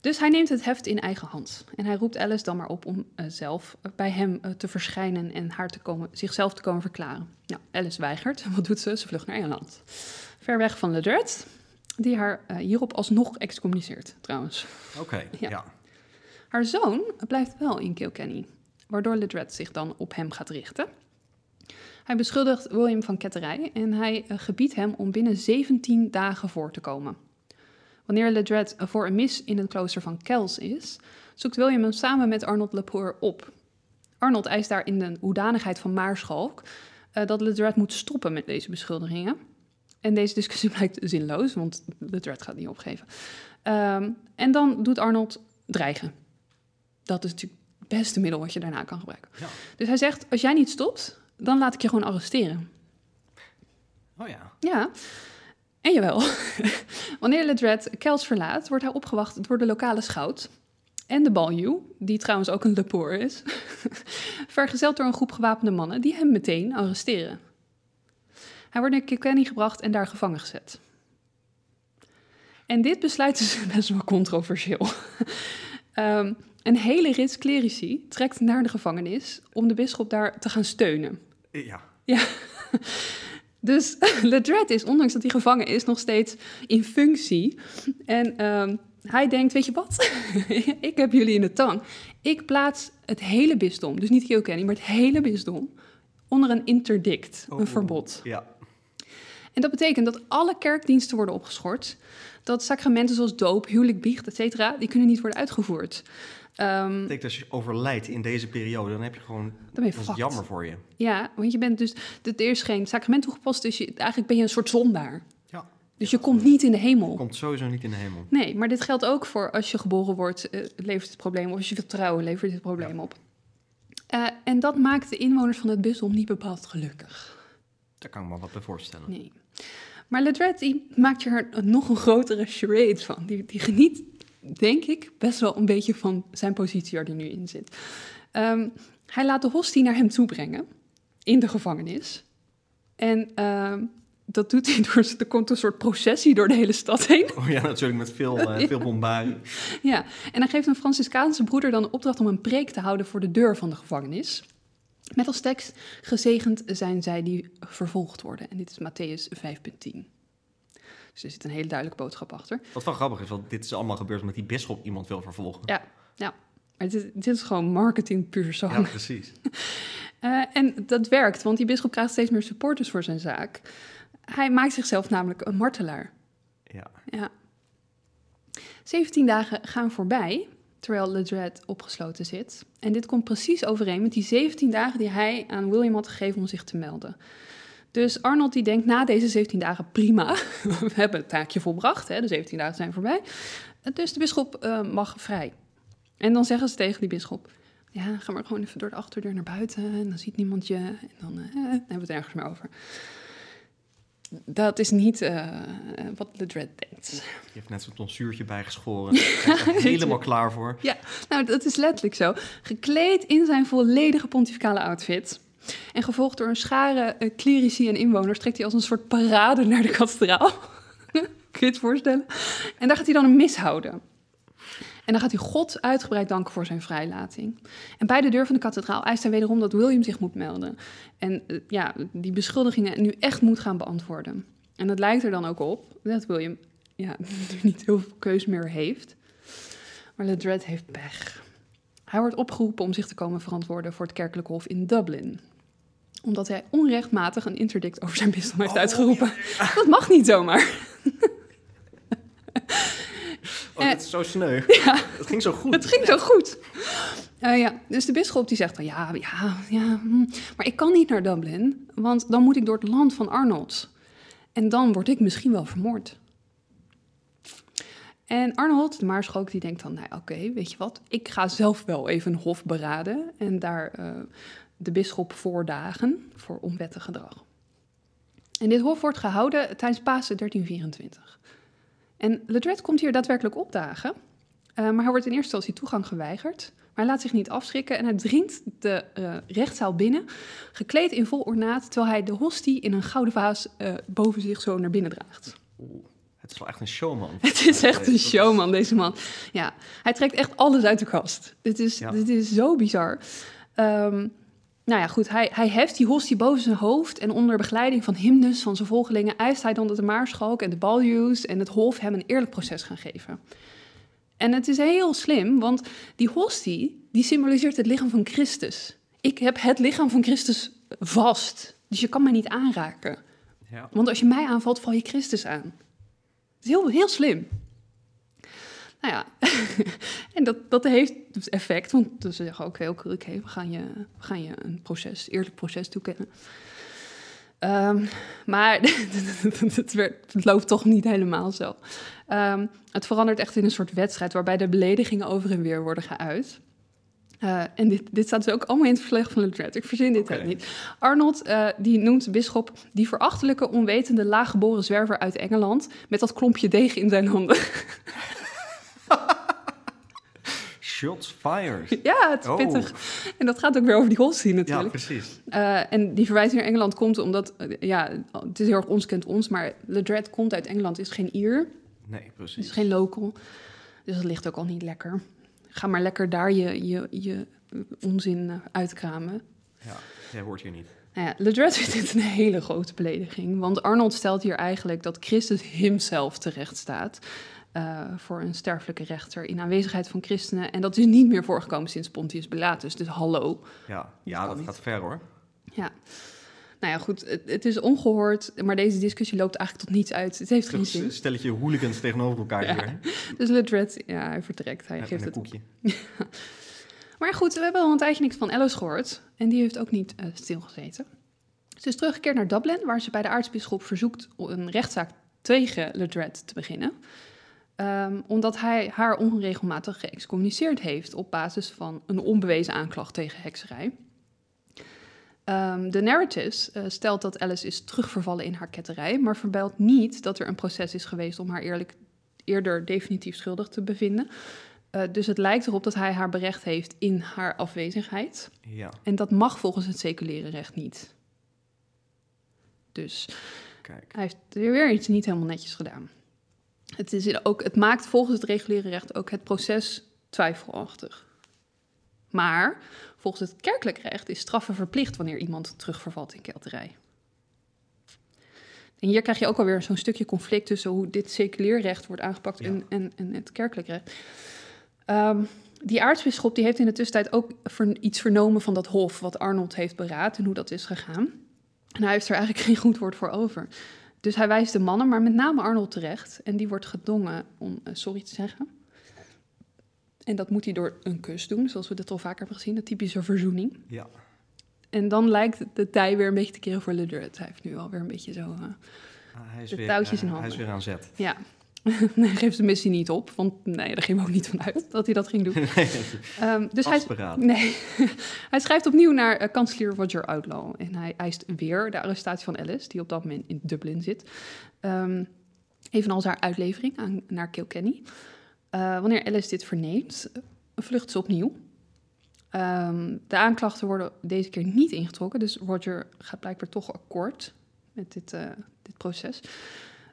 Dus hij neemt het heft in eigen hand. En hij roept Alice dan maar op om eh, zelf eh, bij hem eh, te verschijnen en haar te komen, zichzelf te komen verklaren. Nou, Alice weigert. Wat doet ze? Ze vlucht naar Engeland. Ver weg van Ledred, die haar hierop alsnog excommuniceert, trouwens. Oké, Ja. ja. Haar zoon blijft wel in Kilkenny, waardoor Ledred zich dan op hem gaat richten. Hij beschuldigt William van ketterij en hij eh, gebiedt hem om binnen 17 dagen voor te komen. Wanneer Ledred voor een mis in het klooster van Kells is, zoekt William hem samen met Arnold Lepore op. Arnold eist daar in de hoedanigheid van maarschalk eh, dat Ledred moet stoppen met deze beschuldigingen. En deze discussie blijkt zinloos, want Ledred gaat niet opgeven. Ehm, en dan doet Arnold dreigen. Dat is natuurlijk het beste middel wat je daarna kan gebruiken. Ja. Dus hij zegt, als jij niet stopt, dan laat ik je gewoon arresteren. Oh ja. Ja, en jawel. Wanneer Ledred Kells verlaat, wordt hij opgewacht door de lokale schout en de baljuw, die trouwens ook een lepoor is, vergezeld door een groep gewapende mannen die hem meteen arresteren. Hij wordt naar Kilkenny gebracht en daar gevangen gezet. En dit besluit is best wel controversieel. Ehm, een hele rits clerici trekt naar de gevangenis om de bisschop daar te gaan steunen. Ja. Ja. Dus Ledred is, ondanks dat hij gevangen is, nog steeds in functie. En ehm, hij denkt, weet je wat? ik heb jullie in de tang. Ik plaats het hele bisdom, dus niet Kilkenny, maar het hele bisdom, onder een interdict, Oh, een verbod. Ja. En dat betekent dat alle kerkdiensten worden opgeschort. Dat sacramenten zoals doop, huwelijk, biecht, et cetera, die kunnen niet worden uitgevoerd. Ik denk dat als je overlijdt in deze periode, dan heb je gewoon... dan ben je Dat is fucked. jammer voor je. Ja, want je bent dus... Er is geen sacrament toegepast, dus je, eigenlijk ben je een soort zondaar. Ja. Dus je komt niet in de hemel. Komt sowieso niet in de hemel. Nee, maar dit geldt ook voor als je geboren wordt, eh, levert het probleem op. Als je wilt trouwen, levert dit probleem op. Eh, en dat maakt de inwoners van het bisdom niet bepaald gelukkig. Daar kan ik me wat bij voorstellen. Nee. Maar Ledred die maakt je er nog een grotere charade van. Die, die geniet, denk ik, best wel een beetje van zijn positie waar hij nu in zit. Ehm, hij laat de hostie naar hem toe brengen in de gevangenis. En ehm, dat doet hij door... Er komt een soort processie door de hele stad heen. Oh ja, natuurlijk met veel, eh, veel bombarie. Ja, en hij geeft een Franciscaanse broeder dan de opdracht om een preek te houden voor de deur van de gevangenis. Met als tekst, gezegend zijn zij die vervolgd worden. En dit is Matthäus 5.10. Dus er zit een hele duidelijke boodschap achter. Wat wel grappig is, want dit is allemaal gebeurd met die bisschop iemand wil vervolgen. Ja, ja. Maar dit, dit is gewoon marketing puur zang. Ja, precies. Eh, en dat werkt, want die bisschop krijgt steeds meer supporters voor zijn zaak. Hij maakt zichzelf namelijk een martelaar. Ja. Ja. 17 dagen gaan voorbij, terwijl Ledred opgesloten zit. En dit komt precies overeen met die 17 dagen die hij aan William had gegeven om zich te melden. Dus Arnold die denkt na deze 17 dagen, prima, we hebben het taakje volbracht, hè, de 17 dagen zijn voorbij. Dus de bisschop eh, mag vrij. En dan zeggen ze tegen die bisschop, ja, ga maar gewoon even door de achterdeur naar buiten en dan ziet niemand je en dan, eh, dan hebben we het ergens meer over. Dat is niet eh, wat Ledred denkt. Die heeft net zo'n tonsuurtje bijgeschoren. Helemaal klaar voor. Ja, nou dat is letterlijk zo. Gekleed in zijn volledige pontificale outfit. En gevolgd door een schare eh, clerici en inwoners trekt hij als een soort parade naar de kathedraal. Kun je het voorstellen? En daar gaat hij dan een mis houden. En dan gaat hij God uitgebreid danken voor zijn vrijlating. En bij de deur van de kathedraal eist hij wederom dat William zich moet melden. En eh, ja, die beschuldigingen nu echt moet gaan beantwoorden. En het lijkt er dan ook op dat William ja, niet heel veel keus meer heeft. Maar Ledred heeft pech. Hij wordt opgeroepen om zich te komen verantwoorden voor het kerkelijke hof in Dublin. Omdat hij onrechtmatig een interdict over zijn bisdom heeft Oh, uitgeroepen. Dat mag niet zomaar. Oh, Eh, dit is zo sneu. Ja. Het ging zo goed. Het ging zo goed. Eh, ja, dus de bisschop die zegt van ja, ja, ja, hm, maar ik kan niet naar Dublin, want dan moet ik door het land van Arnold. En dan word ik misschien wel vermoord. En Arnold, de maarschalk, die denkt dan, nou oké, weet je wat, ik ga zelf wel even een hof beraden en daar eh, de bisschop voordagen voor onwettig gedrag. En dit hof wordt gehouden tijdens Pasen 1324. En Ledred komt hier daadwerkelijk opdagen, eh, maar hij wordt in eerste instantie toegang geweigerd. Maar hij laat zich niet afschrikken en hij dringt de eh, rechtszaal binnen, gekleed in vol ornaat, terwijl hij de hostie in een gouden vaas eh, boven zich zo naar binnen draagt. Oeh, het is wel echt een showman. Het is echt een showman, deze man. Ja, hij trekt echt alles uit de kast. Dit is, Ja. dit is zo bizar. Ehm, nou ja, goed, hij, hij heft die hostie boven zijn hoofd... en onder begeleiding van hymnes van zijn volgelingen... eist hij dan dat de maarschalk en de baljuws en het hof... hem een eerlijk proces gaan geven. En het is heel slim, want die hostie... die symboliseert het lichaam van Christus. Ik heb het lichaam van Christus vast. Dus je kan mij niet aanraken. Ja. Want als je mij aanvalt, val je Christus aan. Het is heel, heel slim. Nou ja, en dat, dat heeft dus effect. Want ze zeggen ook, oké, oké, we, gaan je, we gaan je een proces, eerlijk proces toekennen. Ehm, maar het, werd, het loopt toch niet helemaal zo. Ehm, het verandert echt in een soort wedstrijd... waarbij de beledigingen over en weer worden geuit. Eh, en dit, dit staat dus ook allemaal in het verslag van Ledred. Ik verzin dit ook niet. Arnold, eh, die noemt bisschop die verachtelijke, onwetende, laaggeboren zwerver uit Engeland... met dat klompje deeg in zijn handen. Shots fired. ja, het is Oh. pittig. En dat gaat ook weer over die Ja, natuurlijk. precies. Eh, en die verwijzing naar Engeland komt omdat, eh, ja, het is heel erg ons kent ons... maar Ledred komt uit Engeland, is geen Ier, Nee, is precies. geen local. Dus dat ligt ook al niet lekker. Ga maar lekker daar je, je, je onzin eh, uitkramen. Ja, jij hoort hier niet. Nou ja, Ledred vindt dit een hele grote belediging. Want Arnold stelt hier eigenlijk dat Christus himself terecht staat... eh, voor een sterfelijke rechter in aanwezigheid van christenen. En dat is niet meer voorgekomen sinds Pontius Pilatus. Dus hallo. Ja, ja dat gaat ver hoor. Ja. Nou ja, goed, het, het is ongehoord, maar deze discussie loopt eigenlijk tot niets uit. Het heeft geen zin. stelletje hooligans tegenover elkaar Ja. hier. Dus Ledred, ja, hij vertrekt, hij geeft en het koekje. Maar goed, we hebben al een tijdje niks van Alice gehoord. En die heeft ook niet eh, stilgezeten. Ze is teruggekeerd naar Dublin, waar ze bij de aartsbisschop verzoekt om een rechtszaak tegen Ledred te beginnen. Ehm, omdat hij haar onregelmatig geëxcommuniceerd heeft op basis van een onbewezen aanklacht tegen hekserij. Ehm, de narratives eh, stelt dat Alice is terugvervallen in haar ketterij, maar vermeldt niet dat er een proces is geweest om haar eerlijk, eerder definitief schuldig te bevinden. Eh, dus het lijkt erop dat hij haar berecht heeft in haar afwezigheid. Ja, En dat mag volgens het seculiere recht niet. Dus kijk. hij heeft weer iets niet helemaal netjes gedaan. Het, is ook, het maakt volgens het reguliere recht ook het proces twijfelachtig. Maar volgens het kerkelijk recht is straffen verplicht wanneer iemand terugvervalt in kelterij. En hier krijg je ook alweer zo'n stukje conflict tussen hoe dit seculier recht wordt aangepakt Ja. en, en, en het kerkelijk recht. Ehm, die aartsbisschop die heeft in de tussentijd ook iets vernomen van dat hof wat Arnold heeft beraad en hoe dat is gegaan. En hij heeft er eigenlijk geen goed woord voor over. Dus hij wijst de mannen, maar met name Arnold terecht. En die wordt gedwongen om eh, sorry te zeggen. En dat moet hij door een kus doen, zoals we dit al vaker hebben gezien, de typische verzoening. Ja, En dan lijkt de tij weer een beetje te keren voor Ledret. Hij heeft nu alweer een beetje zo... eh, Ah, hij is, De weer, touwtjes eh, in hij is handen. weer aan zet. ja, hij geeft de missie niet op. Want nee, daar ging we ook niet van uit dat hij dat ging doen. Ehm, dus hij. Nee, hij schrijft opnieuw naar eh, kanselier Roger Outlaw. En hij eist weer de arrestatie van Alice, die op dat moment in Dublin zit. Ehm, evenals haar uitlevering aan, naar Kilkenny. Eh, wanneer Alice dit verneemt, vlucht ze opnieuw. Ehm, de aanklachten worden deze keer niet ingetrokken, dus Roger gaat blijkbaar toch akkoord met dit, eh, dit proces.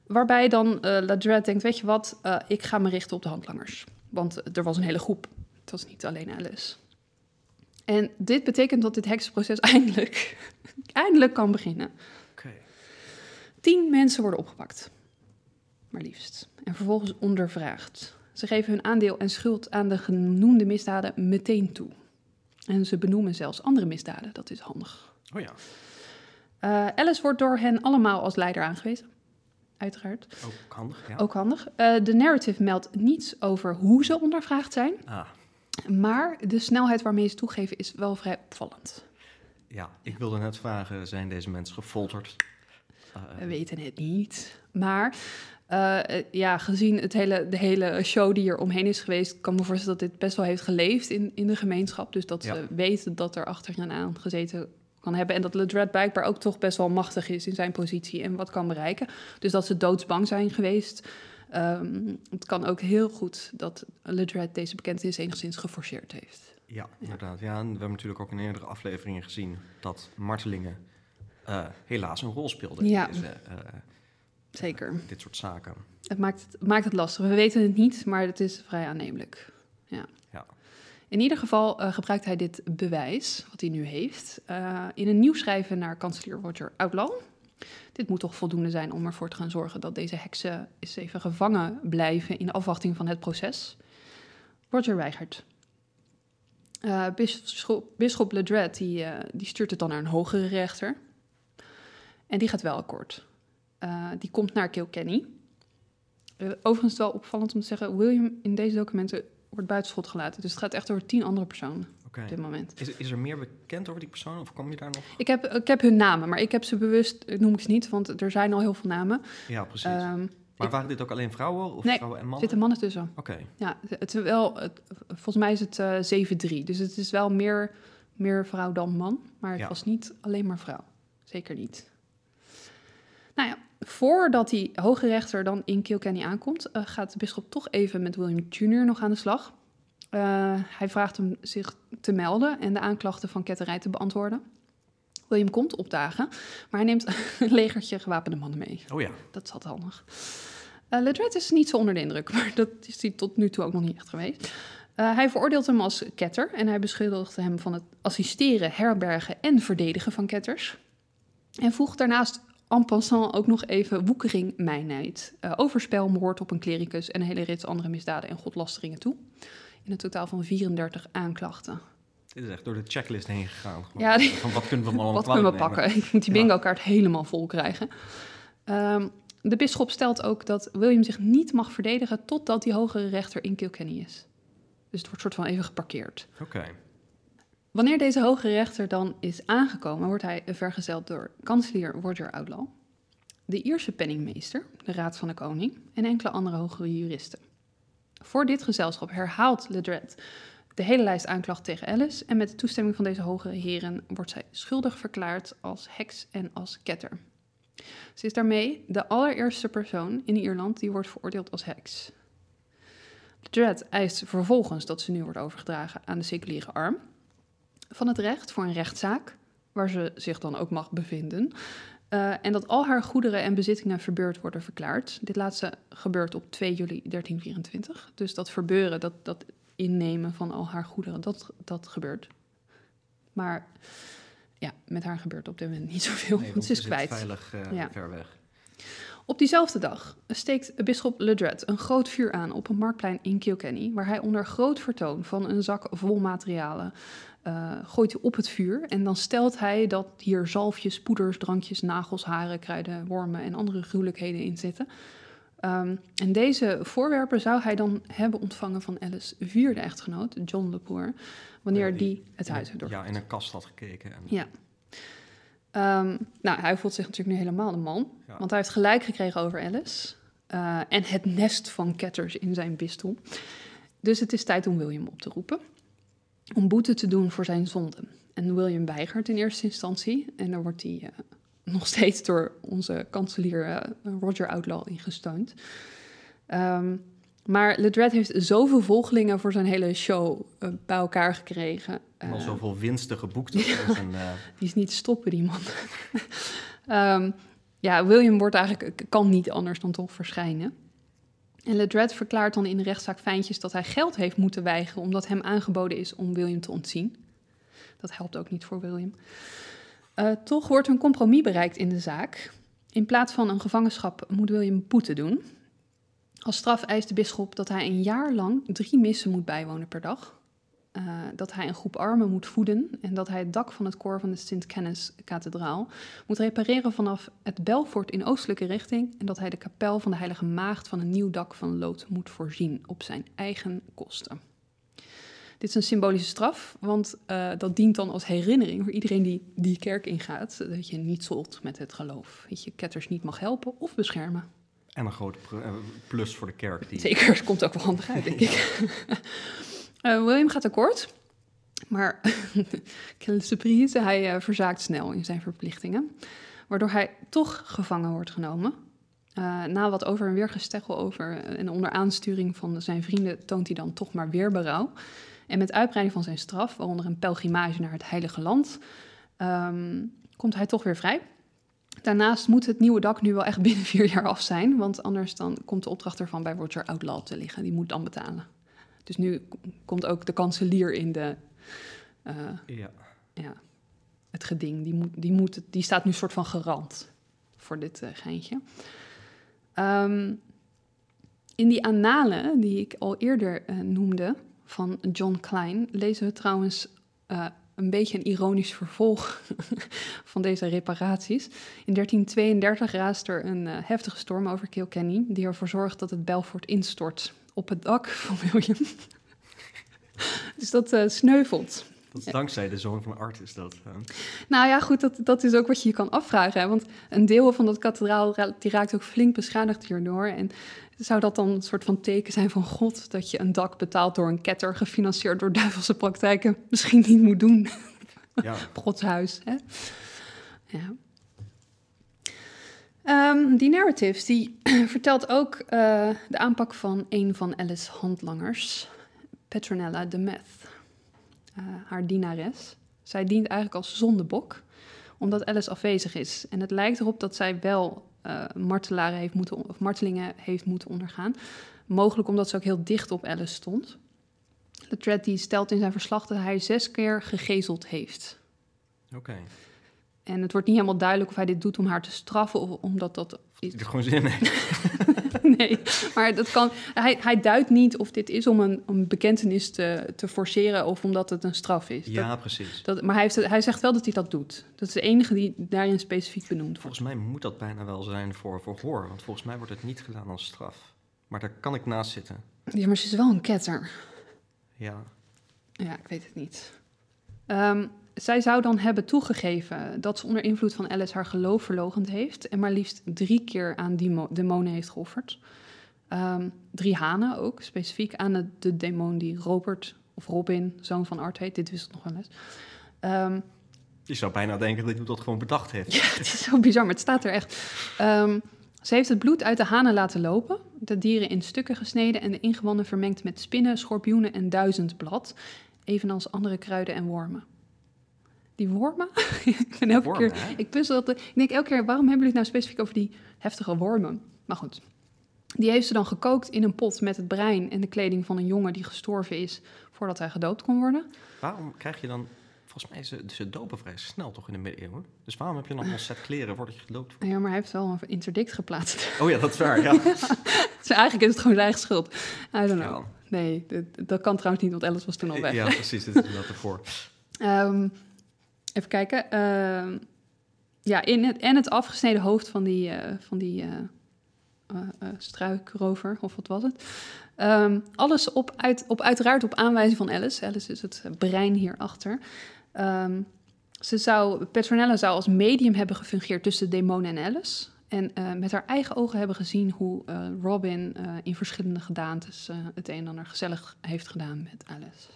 Waarbij dan eh Ladret denkt, weet je wat, eh, ik ga me richten op de handlangers. Want er was een hele groep, het was niet alleen Alice. En dit betekent dat dit heksenproces eindelijk, eindelijk kan beginnen. Tien mensen worden opgepakt, maar liefst. En vervolgens ondervraagd. Ze geven hun aandeel en schuld aan de genoemde misdaden meteen toe. En ze benoemen zelfs andere misdaden, dat is handig. Oh ja, Eh, Alice wordt door hen allemaal als leider aangewezen. Uiteraard. ook handig. Ja. Ook handig. Eh, de narrative meldt niets over hoe ze ondervraagd zijn. Ah, Maar de snelheid waarmee ze toegeven is wel vrij opvallend. ja, ik wilde net vragen, zijn deze mensen gefolterd? Eh, We weten het niet. Maar eh, eh, ja, gezien het hele, de hele show die er omheen is geweest, kan ik me voorstellen dat dit best wel heeft geleefd in, in de gemeenschap. Dus dat Ja. ze weten dat er achter hen aan gezeten kan hebben. En dat Ledred blijkbaar ook toch best wel machtig is in zijn positie en wat kan bereiken. Dus dat ze doodsbang zijn geweest. Ehm, het kan ook heel goed dat Ledred deze bekentenis enigszins geforceerd heeft. Ja, inderdaad. Ja, en we hebben natuurlijk ook in eerdere afleveringen gezien dat martelingen eh, helaas een rol speelden Ja. in deze, eh, Zeker. dit soort zaken. Het maakt het, maakt het lastig. We weten het niet, maar het is vrij aannemelijk. Ja. In ieder geval eh, gebruikt hij dit bewijs, wat hij nu heeft, eh, in een nieuw schrijven naar kanselier Roger Outlaw. Dit moet toch voldoende zijn om ervoor te gaan zorgen dat deze heksen eens even gevangen blijven in afwachting van het proces. Roger weigert. Eh bisschop, Ledred die, die stuurt het dan naar een hogere rechter. En die gaat wel akkoord. Die komt naar Kilkenny. Overigens wel opvallend om te zeggen, William in deze documenten wordt buitenschot gelaten. Dus het gaat echt over tien andere personen op dit moment. Is, is er meer bekend over die persoon of kom je daar nog? Ik heb, ik heb hun namen, maar ik heb ze bewust, noem ik ze niet, want er zijn al heel veel namen. Ja, precies. Ehm, maar ik- waren dit ook alleen vrouwen of Nee, vrouwen en er mannen? zitten mannen tussen. Oké, Ja, het is wel, het- volgens mij is het eh 7-3. Dus het is wel meer, meer vrouw dan man. Maar het Ja. was niet alleen maar vrouw. Zeker niet. Nou ja, voordat die hoge rechter dan in Kilkenny aankomt, eh, gaat de bisschop toch even met William Jr. nog aan de slag. Eh, hij vraagt hem zich te melden en de aanklachten van ketterij te beantwoorden. William komt opdagen, maar hij neemt een legertje gewapende mannen mee. oh ja. Dat is altijd handig. Uh, Ledred is niet zo onder de indruk, maar dat is hij tot nu toe ook nog niet echt geweest. Uh, hij veroordeelt hem als ketter en hij beschuldigt hem van het assisteren, herbergen en verdedigen van ketters. En voegt daarnaast en passant ook nog even woekering, mijnheid, uh, overspel, moord op een klericus en een hele rits andere misdaden en godlasteringen toe. In een totaal van 34 aanklachten. Dit is echt door de checklist heen gegaan. Ja, die- Van wat kunnen we allemaal Wat kunnen we nemen? pakken? Ik moet die Ja. bingo-kaart helemaal vol krijgen. Ehm, de bisschop stelt ook dat William zich niet mag verdedigen totdat die hogere rechter in Kilkenny is. Dus het wordt soort van even geparkeerd. Oké. Wanneer deze hogere rechter dan is aangekomen, wordt hij vergezeld door kanselier Roger Outlaw, de Ierse penningmeester, de Raad van de Koning en enkele andere hogere juristen. Voor dit gezelschap herhaalt Ledred de hele lijst aanklacht tegen Alice en met de toestemming van deze hogere heren wordt zij schuldig verklaard als heks en als ketter. Ze is daarmee de allereerste persoon in Ierland die wordt veroordeeld als heks. Ledred eist vervolgens dat ze nu wordt overgedragen aan de seculiere arm van het recht voor een rechtszaak, waar ze zich dan ook mag bevinden. Eh, en dat al haar goederen en bezittingen verbeurd worden verklaard. Dit laatste gebeurt op 2 juli 1324. Dus dat verbeuren, dat, dat innemen van al haar goederen, dat, dat gebeurt. Maar ja, met haar gebeurt op dit moment niet zoveel, Nee, want ze is kwijt. veilig eh, Ja. ver weg. Op diezelfde dag steekt bisschop Ledred een groot vuur aan op een marktplein in Kilkenny, waar hij onder groot vertoon van een zak vol materialen eh, gooit hij op het vuur. En dan stelt hij dat hier zalfjes, poeders, drankjes, nagels, haren, kruiden, wormen en andere gruwelijkheden in zitten. Ehm, en deze voorwerpen zou hij dan hebben ontvangen van Alice vierde echtgenoot, John Lepoer, wanneer Ja, die het huis door. Ja, in een kast had gekeken. En, Ja. Ehm, nou, hij voelt zich natuurlijk nu helemaal de man. Ja. Want hij heeft gelijk gekregen over Alice. eh, en het nest van ketters in zijn bisdom. Dus het is tijd om William op te roepen. Om boete te doen voor zijn zonden. En William weigert in eerste instantie. En dan wordt hij eh, nog steeds door onze kanselier eh, Roger Outlaw ingesteund. Ehm, maar Ledred heeft zoveel volgelingen voor zijn hele show eh, bij elkaar gekregen. En al zoveel winsten geboekt. Eh, die is niet te stoppen, die man. Ehm, ja, William wordt eigenlijk, kan niet anders dan toch verschijnen. En Ledred verklaart dan in de rechtszaak fijntjes dat hij geld heeft moeten weigeren omdat hem aangeboden is om William te ontzien. Dat helpt ook niet voor William. Eh, toch wordt een compromis bereikt in de zaak. In plaats van een gevangenschap moet William boete doen. Als straf eist de bisschop dat hij een jaar lang drie missen moet bijwonen per dag. Eh, dat hij een groep armen moet voeden en dat hij het dak van het koor van de Sint-Kennis-kathedraal moet repareren vanaf het Belfort in oostelijke richting en dat hij de kapel van de Heilige Maagd van een nieuw dak van lood moet voorzien op zijn eigen kosten. Dit is een symbolische straf, want eh, dat dient dan als herinnering voor iedereen die die kerk ingaat, dat je niet zolt met het geloof, dat je ketters niet mag helpen of beschermen. en een grote eh, plus voor de kerk. Die, Zeker, het komt ook wel handig uit, denk ik. Eh, William gaat akkoord, maar quelle surprise, hij eh, verzaakt snel in zijn verplichtingen, waardoor hij toch gevangen wordt genomen. Eh, na wat over en weer gesteggel over en onder aansturing van zijn vrienden toont hij dan toch maar weer berouw. En met uitbreiding van zijn straf, waaronder een pelgrimage naar het Heilige Land, ehm, komt hij toch weer vrij. Daarnaast moet het nieuwe dak nu wel echt binnen vier jaar af zijn, want anders dan komt de opdracht ervan bij Roger Outlaw te liggen. Die moet dan betalen. Dus nu komt ook de kanselier in de, eh, ja. ja, het geding. Die, moet, die, moet, die staat nu soort van garant voor dit eh, geintje. Ehm, in die annalen die ik al eerder eh, noemde van John Klein, lezen we trouwens een beetje een ironisch vervolg van deze reparaties. In 1332 raast er een heftige storm over Kilkenny, die ervoor zorgt dat het Belfort instort op het dak van William. dus dat eh, sneuvelt. Dat is dankzij de zoon van Art is dat. Nou ja, goed, dat, dat is ook wat je je kan afvragen. Hè? Want een deel van dat kathedraal ra- die raakt ook flink beschadigd hierdoor. En zou dat dan een soort van teken zijn van God... dat je een dak betaald door een ketter, gefinancierd door duivelse praktijken... misschien niet moet doen ja, op Gods huis, hè? Ja. Ehm, die narratives, die vertelt ook eh, de aanpak van een van Alice's handlangers, Petronella de Meth, eh, haar dienares. Zij dient eigenlijk als zondebok, omdat Alice afwezig is. En het lijkt erop dat zij wel eh, martelaren heeft moeten, of martelingen heeft moeten ondergaan. Mogelijk omdat ze ook heel dicht op Alice stond. Letred die stelt in zijn verslag dat hij zes keer gegezeld heeft. oké. En het wordt niet helemaal duidelijk of hij dit doet om haar te straffen of omdat dat is. Er gewoon zin in nee, maar dat kan, hij, hij duidt niet of dit is om een, een bekentenis te, te forceren of omdat het een straf is. Ja, precies. Dat, maar hij, heeft, hij zegt wel dat hij dat doet. Dat is de enige die daarin specifiek benoemd Volgens mij moet dat bijna wel zijn voor verhoor, want volgens mij wordt het niet gedaan als straf. Maar daar kan ik naast zitten. Ja, maar ze is wel een ketter. Ja. Ja, ik weet het niet. Um, zij zou dan hebben toegegeven dat ze onder invloed van Alice haar geloof verlogend heeft en maar liefst drie keer aan demonen heeft geofferd. Um, drie hanen ook, specifiek aan de, de, demon die Robert of Robin, zoon van Art heet. Dit wist ik nog wel eens. Um, je zou bijna denken dat hij dat gewoon bedacht heeft. Ja, het is zo bizar, maar het staat er echt. Um, ze heeft het bloed uit de hanen laten lopen, de dieren in stukken gesneden en de ingewanden vermengd met spinnen, schorpioenen en duizendblad, evenals andere kruiden en wormen die wormen. ik ben elke keer, ik puzzel dat. Ik denk elke keer, waarom hebben jullie het nou specifiek over die heftige wormen? Maar goed, die heeft ze dan gekookt in een pot met het brein en de kleding van een jongen die gestorven is voordat hij gedoopt kon worden. Waarom krijg je dan, volgens mij ze, ze dopen vrij snel toch in de middeleeuwen? Dus waarom heb je dan een set kleren voordat je gedoopt wordt? Ja, maar hij heeft wel een interdict geplaatst. Oh ja, dat is waar, ja. dus eigenlijk is het gewoon zijn eigen schuld. I don't know. Nee, dat, dat, kan trouwens niet, want Alice was toen al weg. Ja, precies, dit is inderdaad ervoor. Um, Even kijken. Uh, ja, in het, en het afgesneden hoofd van die, uh, van die uh, struikrover, of wat was het? Um, alles op, uit, op, uiteraard op aanwijzing van Alice. Alice is het brein hierachter. Um, ze zou, Petronella zou als medium hebben gefungeerd tussen demonen en Alice. En met haar eigen ogen hebben gezien hoe Robin in verschillende gedaantes het een en ander gezellig heeft gedaan met Alice.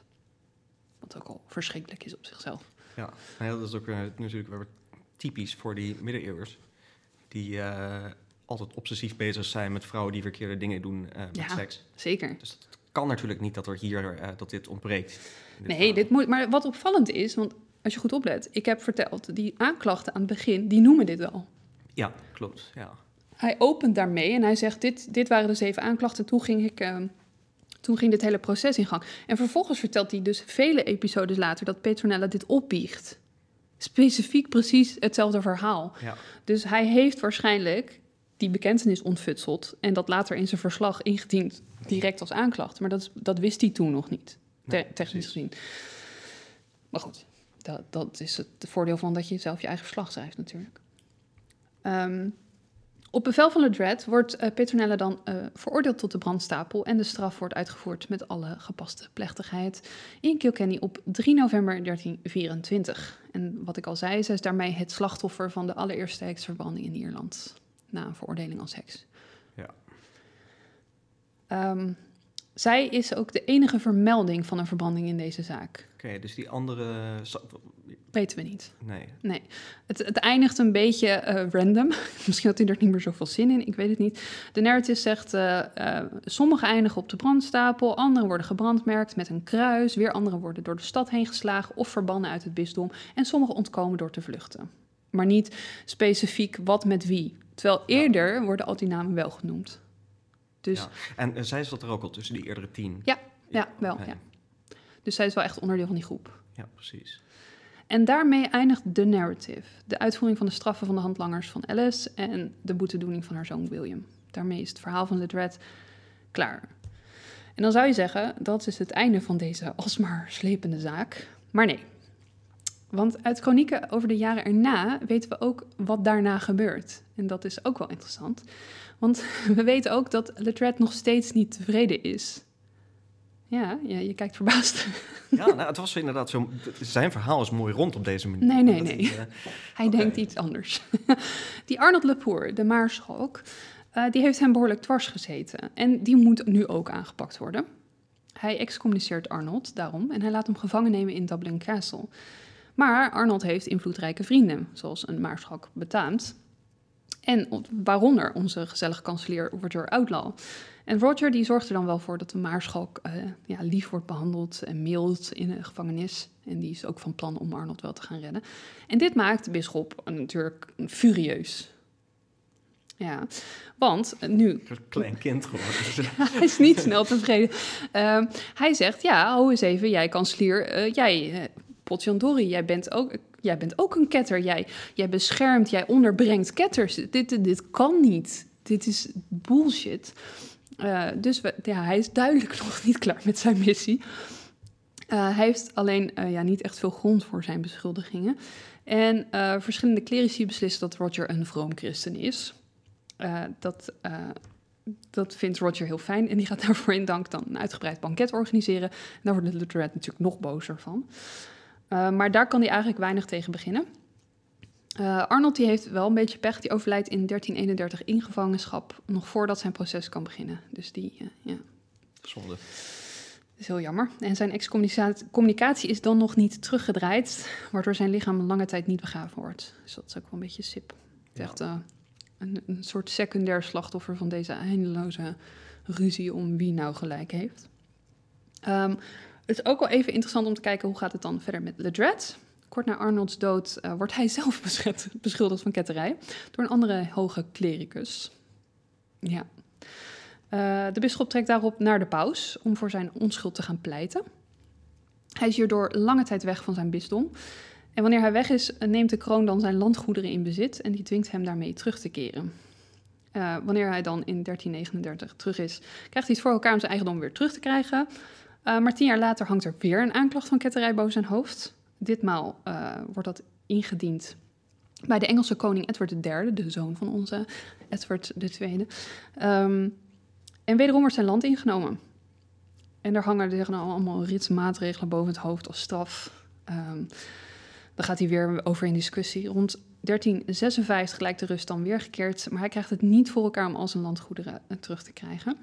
Wat ook al verschrikkelijk is op zichzelf. Ja, nou dat is ook uh, natuurlijk weer typisch voor die middeleeuwers. Die uh, altijd obsessief bezig zijn met vrouwen die verkeerde dingen doen uh, met ja, seks. zeker. Dus het kan natuurlijk niet dat er hier dat dit ontbreekt. Dit nee, dit moet, maar wat opvallend is, want als je goed oplet, ik heb verteld, die aanklachten aan het begin, die noemen dit wel. Ja, klopt. Ja. Hij opent daarmee en hij zegt, dit, dit waren de zeven aanklachten. Toen ging ik ehm, toen ging dit hele proces in gang. En vervolgens vertelt hij dus vele episodes later dat Petronella dit opbiecht. Specifiek precies hetzelfde verhaal. Ja. Dus hij heeft waarschijnlijk die bekentenis ontfutseld en dat later in zijn verslag ingediend direct als aanklacht. Maar dat, dat wist hij toen nog niet, technisch gezien. Maar goed, dat, dat is het voordeel van dat je zelf je eigen verslag schrijft natuurlijk. Um, op bevel van Ledred wordt uh, Petronella dan uh, veroordeeld tot de brandstapel en de straf wordt uitgevoerd met alle gepaste plechtigheid in Kilkenny op 3 november 1324. En wat ik al zei, zij is daarmee het slachtoffer van de allereerste heksverbranding in Ierland na een veroordeling als heks. Ja. Um, zij is ook de enige vermelding van een verbranding in deze zaak. Oké, dus die andere... Weten we niet. Nee. Nee. Het, het eindigt een beetje uh, random. Misschien had hij er niet meer zoveel zin in, ik weet het niet. De narrative zegt, uh, uh, sommige eindigen op de brandstapel, andere worden gebrandmerkt met een kruis, weer andere worden door de stad heen geslagen of verbannen uit het bisdom en sommige ontkomen door te vluchten. Maar niet specifiek wat met wie. Terwijl eerder worden al die namen wel genoemd. Dus, ja. En zij zat er ook al tussen die eerdere tien? Ja, ja wel. Ja. Dus zij is wel echt onderdeel van die groep. Ja, precies. En daarmee eindigt de narrative. De uitvoering van de straffen van de handlangers van Alice en de boetedoening van haar zoon William. Daarmee is het verhaal van Ledred klaar. En dan zou je zeggen, dat is het einde van deze alsmaar slepende zaak. Maar nee. Want uit chronieken over de jaren erna weten we ook wat daarna gebeurt. En dat is ook wel interessant. Want we weten ook dat Letret nog steeds niet tevreden is. Ja, ja, je kijkt verbaasd. Ja, nou, het was inderdaad zo. Zijn verhaal is mooi rond op deze manier. Nee, nee, nee. Uh, Hij denkt iets anders. die Arnold Lepoer, de maarschalk, uh, die heeft hem behoorlijk dwars gezeten. En die moet nu ook aangepakt worden. Hij excommuniceert Arnold daarom en hij laat hem gevangen nemen in Dublin Castle. Maar Arnold heeft invloedrijke vrienden, zoals een maarschalk betaamt. En waaronder onze gezellige kanselier Roger Outlaw. En Roger die zorgt er dan wel voor dat de maarschalk uh, ja, lief wordt behandeld en mild in de gevangenis. En die is ook van plan om Arnold wel te gaan redden. En dit maakt de bisschop natuurlijk furieus. Ja, want nu... Een klein kind geworden. hij is niet snel tevreden. Uh, hij zegt, ja, hou eens even, jij kanselier, uh, jij potjandori, jij bent ook, jij bent ook een ketter. Jij, jij beschermt, jij onderbrengt ketters. Dit, dit, dit kan niet. Dit is bullshit. Uh, dus ja, hij is duidelijk nog niet klaar met zijn missie. Uh, hij heeft alleen uh, ja, niet echt veel grond voor zijn beschuldigingen. En verschillende clerici beslissen dat Roger een vroom christen is. dat, dat vindt Roger heel fijn en die gaat daarvoor in dank dan een uitgebreid banket organiseren. En daar wordt de Lutherette natuurlijk nog bozer van. maar daar kan hij eigenlijk weinig tegen beginnen. Uh, Arnold die heeft wel een beetje pech. Die overlijdt in 1331 in gevangenschap, nog voordat zijn proces kan beginnen. Dus die, uh, ja. Zonde. Dat is heel jammer. En zijn excommunicatie is dan nog niet teruggedraaid, waardoor zijn lichaam een lange tijd niet begraven wordt. Dus dat is ook wel een beetje sip. Het is echt uh, een, een, soort secundair slachtoffer van deze eindeloze ruzie om wie nou gelijk heeft. Um, het is ook wel even interessant om te kijken hoe gaat het dan verder met Ledred. Kort na Arnolds dood uh, wordt hij zelf beschuldigd van ketterij door een andere hoge klericus. Ja. Uh, de bisschop trekt daarop naar de paus om voor zijn onschuld te gaan pleiten. Hij is hierdoor lange tijd weg van zijn bisdom. En wanneer hij weg is, neemt de kroon dan zijn landgoederen in bezit en die dwingt hem daarmee terug te keren. Wanneer hij dan in 1339 terug is, krijgt hij het voor elkaar om zijn eigendom weer terug te krijgen. Maar tien jaar later hangt er weer een aanklacht van ketterij boven zijn hoofd. Ditmaal uh, wordt dat ingediend bij de Engelse koning Edward III, de zoon van onze Edward II. Um, en wederom wordt zijn land ingenomen. En daar hangen er allemaal ritsmaatregelen boven het hoofd als straf. Um, daar gaat hij weer over in discussie. Rond 1356 lijkt de rust dan weer gekeerd, maar hij krijgt het niet voor elkaar om al zijn landgoederen eh, terug te krijgen.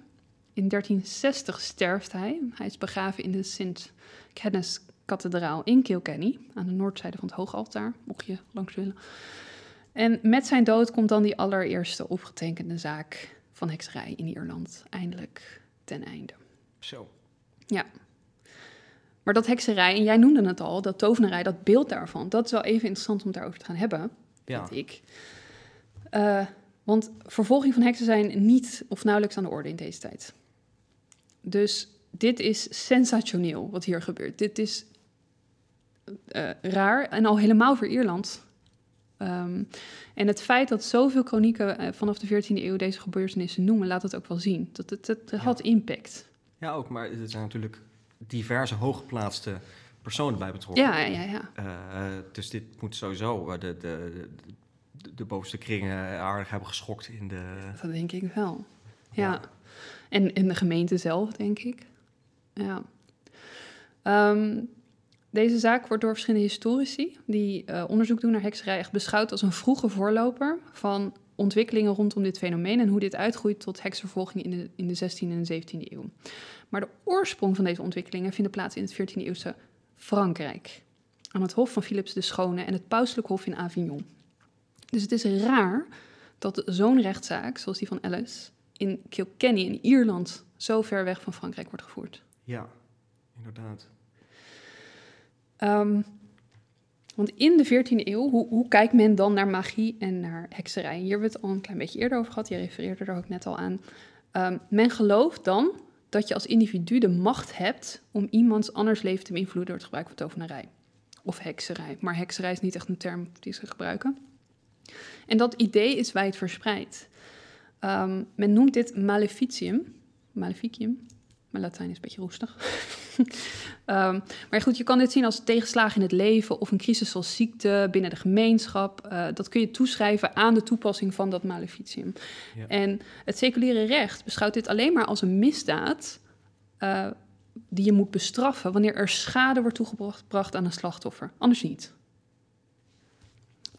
In 1360 sterft hij. Hij is begraven in de St. Kenneth kathedraal in Kilkenny, aan de noordzijde van het hoogaltaar, mocht je langs willen. En met zijn dood komt dan die allereerste opgetekende zaak van hekserij in Ierland eindelijk ten einde. Zo. Ja. Maar dat hekserij, en jij noemde het al, dat tovenarij, dat beeld daarvan, dat is wel even interessant om daarover te gaan hebben, ja. vind ik. Uh, want vervolging van heksen zijn niet of nauwelijks aan de orde in deze tijd. Dus dit is sensationeel wat hier gebeurt. Dit is uh, raar en al helemaal voor Ierland. Um, en het feit dat zoveel chronieken uh, vanaf de 14e eeuw deze gebeurtenissen noemen, laat het ook wel zien. Dat het, het, het had impact. Ja, ook, maar er zijn natuurlijk diverse hooggeplaatste personen bij betrokken. Ja, ja, ja. Uh, dus dit moet sowieso de, de, de, de, bovenste kringen aardig hebben geschokt in de... Dat denk ik wel, ja. ja. En in de gemeente zelf, denk ik. Ja. Um, deze zaak wordt door verschillende historici die uh, onderzoek doen naar hekserij echt beschouwd als een vroege voorloper van ontwikkelingen rondom dit fenomeen en hoe dit uitgroeit tot heksenvervolging in de, in de 16e en 17e eeuw. Maar de oorsprong van deze ontwikkelingen vinden plaats in het 14e eeuwse Frankrijk, aan het hof van Philips de Schone en het pauselijk hof in Avignon. Dus het is raar dat zo'n rechtszaak, zoals die van Alice, in Kilkenny in Ierland zo ver weg van Frankrijk wordt gevoerd. Ja, inderdaad. Um, want in de 14e eeuw, hoe, hoe, kijkt men dan naar magie en naar hekserij? Hier hebben we het al een klein beetje eerder over gehad. Je refereerde er ook net al aan. Um, men gelooft dan dat je als individu de macht hebt om iemands anders leven te beïnvloeden door het gebruik van tovenarij. Of hekserij. Maar hekserij is niet echt een term die ze gebruiken. En dat idee is wijd verspreid. Um, men noemt dit maleficium. Maleficium. Mijn Latijn is een beetje roestig. um, maar goed, je kan dit zien als tegenslagen in het leven of een crisis zoals ziekte binnen de gemeenschap. Uh, dat kun je toeschrijven aan de toepassing van dat maleficium. Ja. En het seculiere recht beschouwt dit alleen maar als een misdaad uh, die je moet bestraffen wanneer er schade wordt toegebracht aan een slachtoffer. Anders niet.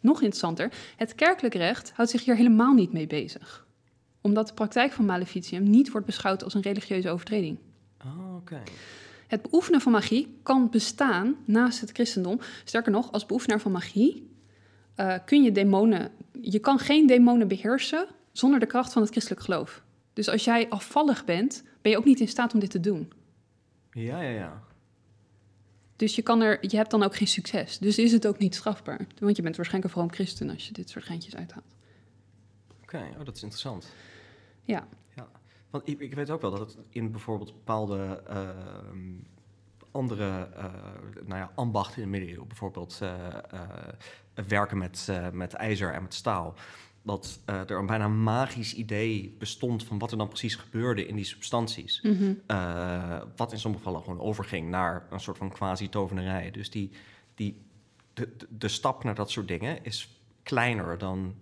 Nog interessanter, het kerkelijk recht houdt zich hier helemaal niet mee bezig omdat de praktijk van maleficium niet wordt beschouwd als een religieuze overtreding. Oh, oké. Het beoefenen van magie kan bestaan naast het christendom. Sterker nog, als beoefenaar van magie uh, kun je demonen... Je kan geen demonen beheersen zonder de kracht van het christelijk geloof. Dus als jij afvallig bent, ben je ook niet in staat om dit te doen. Ja, ja, ja. Dus je, kan er, je hebt dan ook geen succes. Dus is het ook niet strafbaar. Want je bent waarschijnlijk een vroom christen als je dit soort geintjes uithaalt. Oké, okay, oh, dat is interessant. Ja. Want ik, ik, weet ook wel dat het in bijvoorbeeld bepaalde uh, andere nou ja, ambachten in de middeleeuwen, bijvoorbeeld werken met, met ijzer en met staal, dat er een bijna magisch idee bestond van wat er dan precies gebeurde in die substanties. Mhm. wat in sommige gevallen gewoon overging naar een soort van quasi-tovenarij. Dus die, die, de, de stap naar dat soort dingen is kleiner dan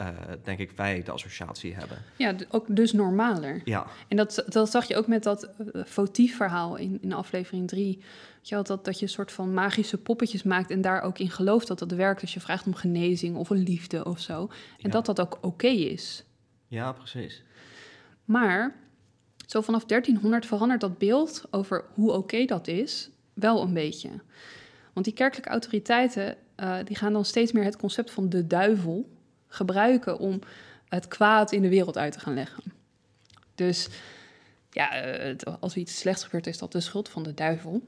uh, denk ik, wij de associatie hebben. Ja, ook dus normaler. Ja. En dat, dat zag je ook met dat uh, fotief verhaal in, in aflevering 3. Je had dat, dat je een soort van magische poppetjes maakt en daar ook in gelooft dat dat werkt. Als je vraagt om genezing of een liefde of zo. En dat dat ook oké is. Ja, precies. Maar zo vanaf 1300 verandert dat beeld over hoe oké dat is wel een beetje. Want die kerkelijke autoriteiten uh, die gaan dan steeds meer het concept van de duivel gebruiken om het kwaad in de wereld uit te gaan leggen. Dus ja, als er iets slechts gebeurt, is dat de schuld van de duivel.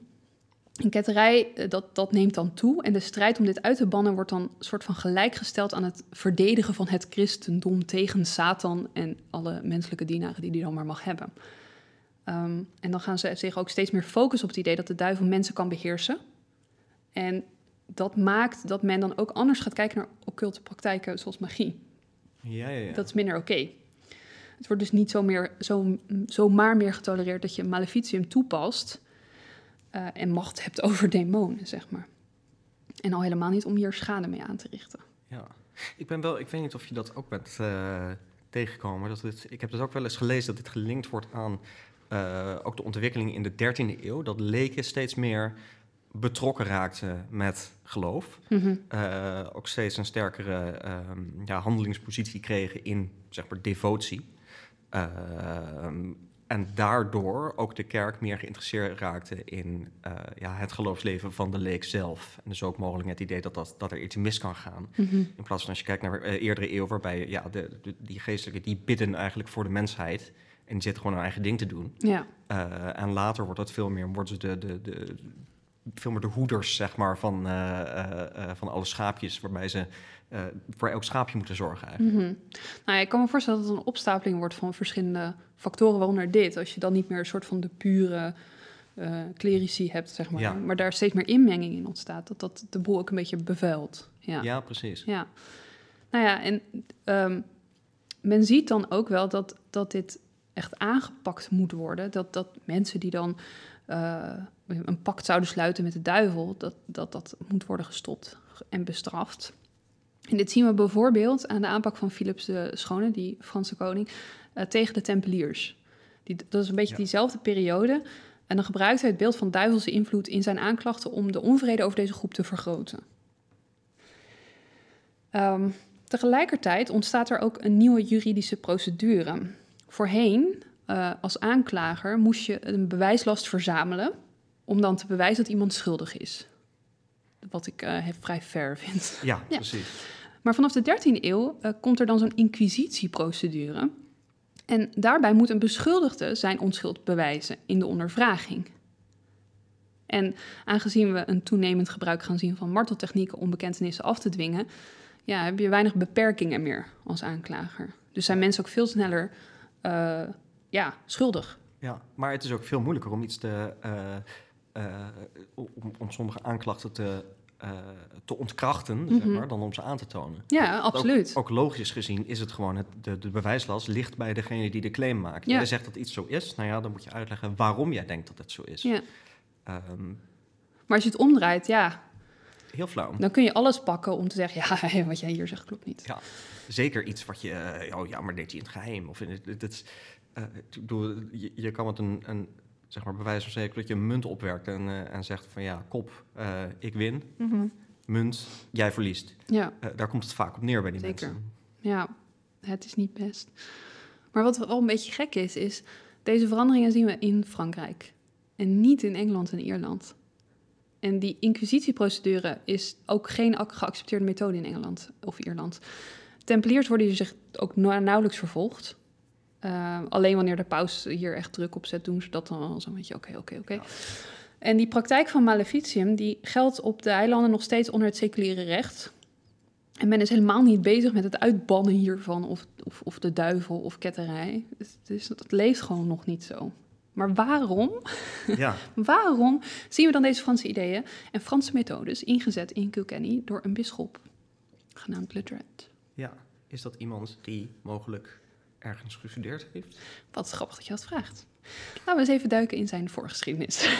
En ketterij, eh, dat, dat neemt dan toe. En de strijd om dit uit te bannen wordt dan een soort van gelijkgesteld aan het verdedigen van het christendom tegen Satan en alle menselijke dienaren die die dan maar mag hebben. Ehm, en dan gaan ze zich ook steeds meer focussen op het idee dat de duivel mensen kan beheersen. En dat maakt dat men dan ook anders gaat kijken naar occulte praktijken zoals magie. Ja, ja, ja. Dat is minder oké. Het wordt dus niet zo meer, zo, zomaar meer getolereerd dat je maleficium toepast uh, en macht hebt over demonen, zeg maar. En al helemaal niet om hier schade mee aan te richten. Ja, ik ben wel, ik weet niet of je dat ook bent uh, tegengekomen. Dat dit, ik heb dus ook wel eens gelezen dat dit gelinkt wordt aan uh, ook de ontwikkeling in de 13e eeuw. Dat leken steeds meer betrokken raakte met geloof. Mhm. Eh, ook steeds een sterkere ehm, ja, handelingspositie kregen in zeg maar, devotie. Ehm, en daardoor ook de kerk meer geïnteresseerd raakte in uh, ja, het geloofsleven van de leek zelf. En dus ook mogelijk het idee dat, dat, dat er iets mis kan gaan. Mhm. In plaats van als je kijkt naar uh, eerdere eeuwen, waarbij ja, de, de, die geestelijke die bidden eigenlijk voor de mensheid. En die zitten gewoon hun eigen ding te doen. Ja. en later wordt dat veel meer, worden ze de, de, de, veel meer de hoeders zeg maar, van, uh, uh, van alle schaapjes, waarbij ze voor elk schaapje moeten zorgen. Eigenlijk. Mm -hmm. Nou ja, ik kan me voorstellen dat het een opstapeling wordt van verschillende factoren, waaronder dit. Als je dan niet meer een soort van de pure clerici hebt, zeg maar, ja. maar daar steeds meer inmenging in ontstaat, dat dat de boel ook een beetje bevuilt. Ja, ja precies. Ja. Nou ja, en um, men ziet dan ook wel dat, dat dit echt aangepakt moet worden. Dat, dat mensen die dan uh, een pact zouden sluiten met de duivel, dat, dat dat moet worden gestopt en bestraft. En dit zien we bijvoorbeeld aan de aanpak van Philips de Schone, die Franse koning, uh, tegen de Tempeliers. Die, dat is een beetje ja. diezelfde periode. En dan gebruikt hij het beeld van duivelse invloed in zijn aanklachten om de onvrede over deze groep te vergroten. Um, tegelijkertijd ontstaat er ook een nieuwe juridische procedure. Voorheen, uh, als aanklager, moest je een bewijslast verzamelen om dan te bewijzen dat iemand schuldig is. Wat ik uh, vrij fair vind. Ja, ja, precies. Maar vanaf de 13e eeuw uh, komt er dan zo'n inquisitieprocedure. En daarbij moet een beschuldigde zijn onschuld bewijzen in de ondervraging. En aangezien we een toenemend gebruik gaan zien van marteltechnieken om bekentenissen af te dwingen, ja, heb je weinig beperkingen meer als aanklager. Dus zijn mensen ook veel sneller uh, ja, schuldig. Ja, maar het is ook veel moeilijker om iets te. Uh, om, om, sommige aanklachten te, te ontkrachten, mm -hmm. zeg maar, dan om ze aan te tonen. Ja, absoluut. Ook, ook logisch gezien is het gewoon, het, de, de bewijslast ligt bij degene die de claim maakt. Ja. Jij zegt dat iets zo is, nou ja, dan moet je uitleggen waarom jij denkt dat het zo is. Ja. Um, maar als je het omdraait, ja, heel flauw. Dan kun je alles pakken om te zeggen, ja, wat jij hier zegt klopt niet. Ja, zeker iets wat je, oh ja, maar deed hij in het geheim. Of in het, het, uh, je, je, kan met een, een, zeg maar, bewijs van zeker dat je een munt opwerkt en, uh, en zegt van ja, kop, ik win. Mm -hmm. Munt, jij verliest. Ja. daar komt het vaak op neer bij die zeker. mensen. Ja, het is niet best. Maar wat wel een beetje gek is, is deze veranderingen zien we in Frankrijk. En niet in Engeland en Ierland. En die inquisitieprocedure is ook geen geaccepteerde methode in Engeland of Ierland. Tempeliers worden hier zich ook nauwelijks vervolgd. Uh, alleen wanneer de paus hier echt druk op zet, doen ze dat dan wel zo'n beetje oké, oké, oké. En die praktijk van maleficium, die geldt op de eilanden nog steeds onder het seculiere recht. En men is helemaal niet bezig met het uitbannen hiervan of, of, of de duivel of ketterij. Dus, dus dat leeft gewoon nog niet zo. Maar waarom, Ja, waarom zien we dan deze Franse ideeën en Franse methodes ingezet in Kilkenny door een bisschop genaamd Ledred? ja. Is dat iemand die mogelijk ergens gestudeerd heeft? Wat grappig dat je dat vraagt. Laten we eens even duiken in zijn voorgeschiedenis.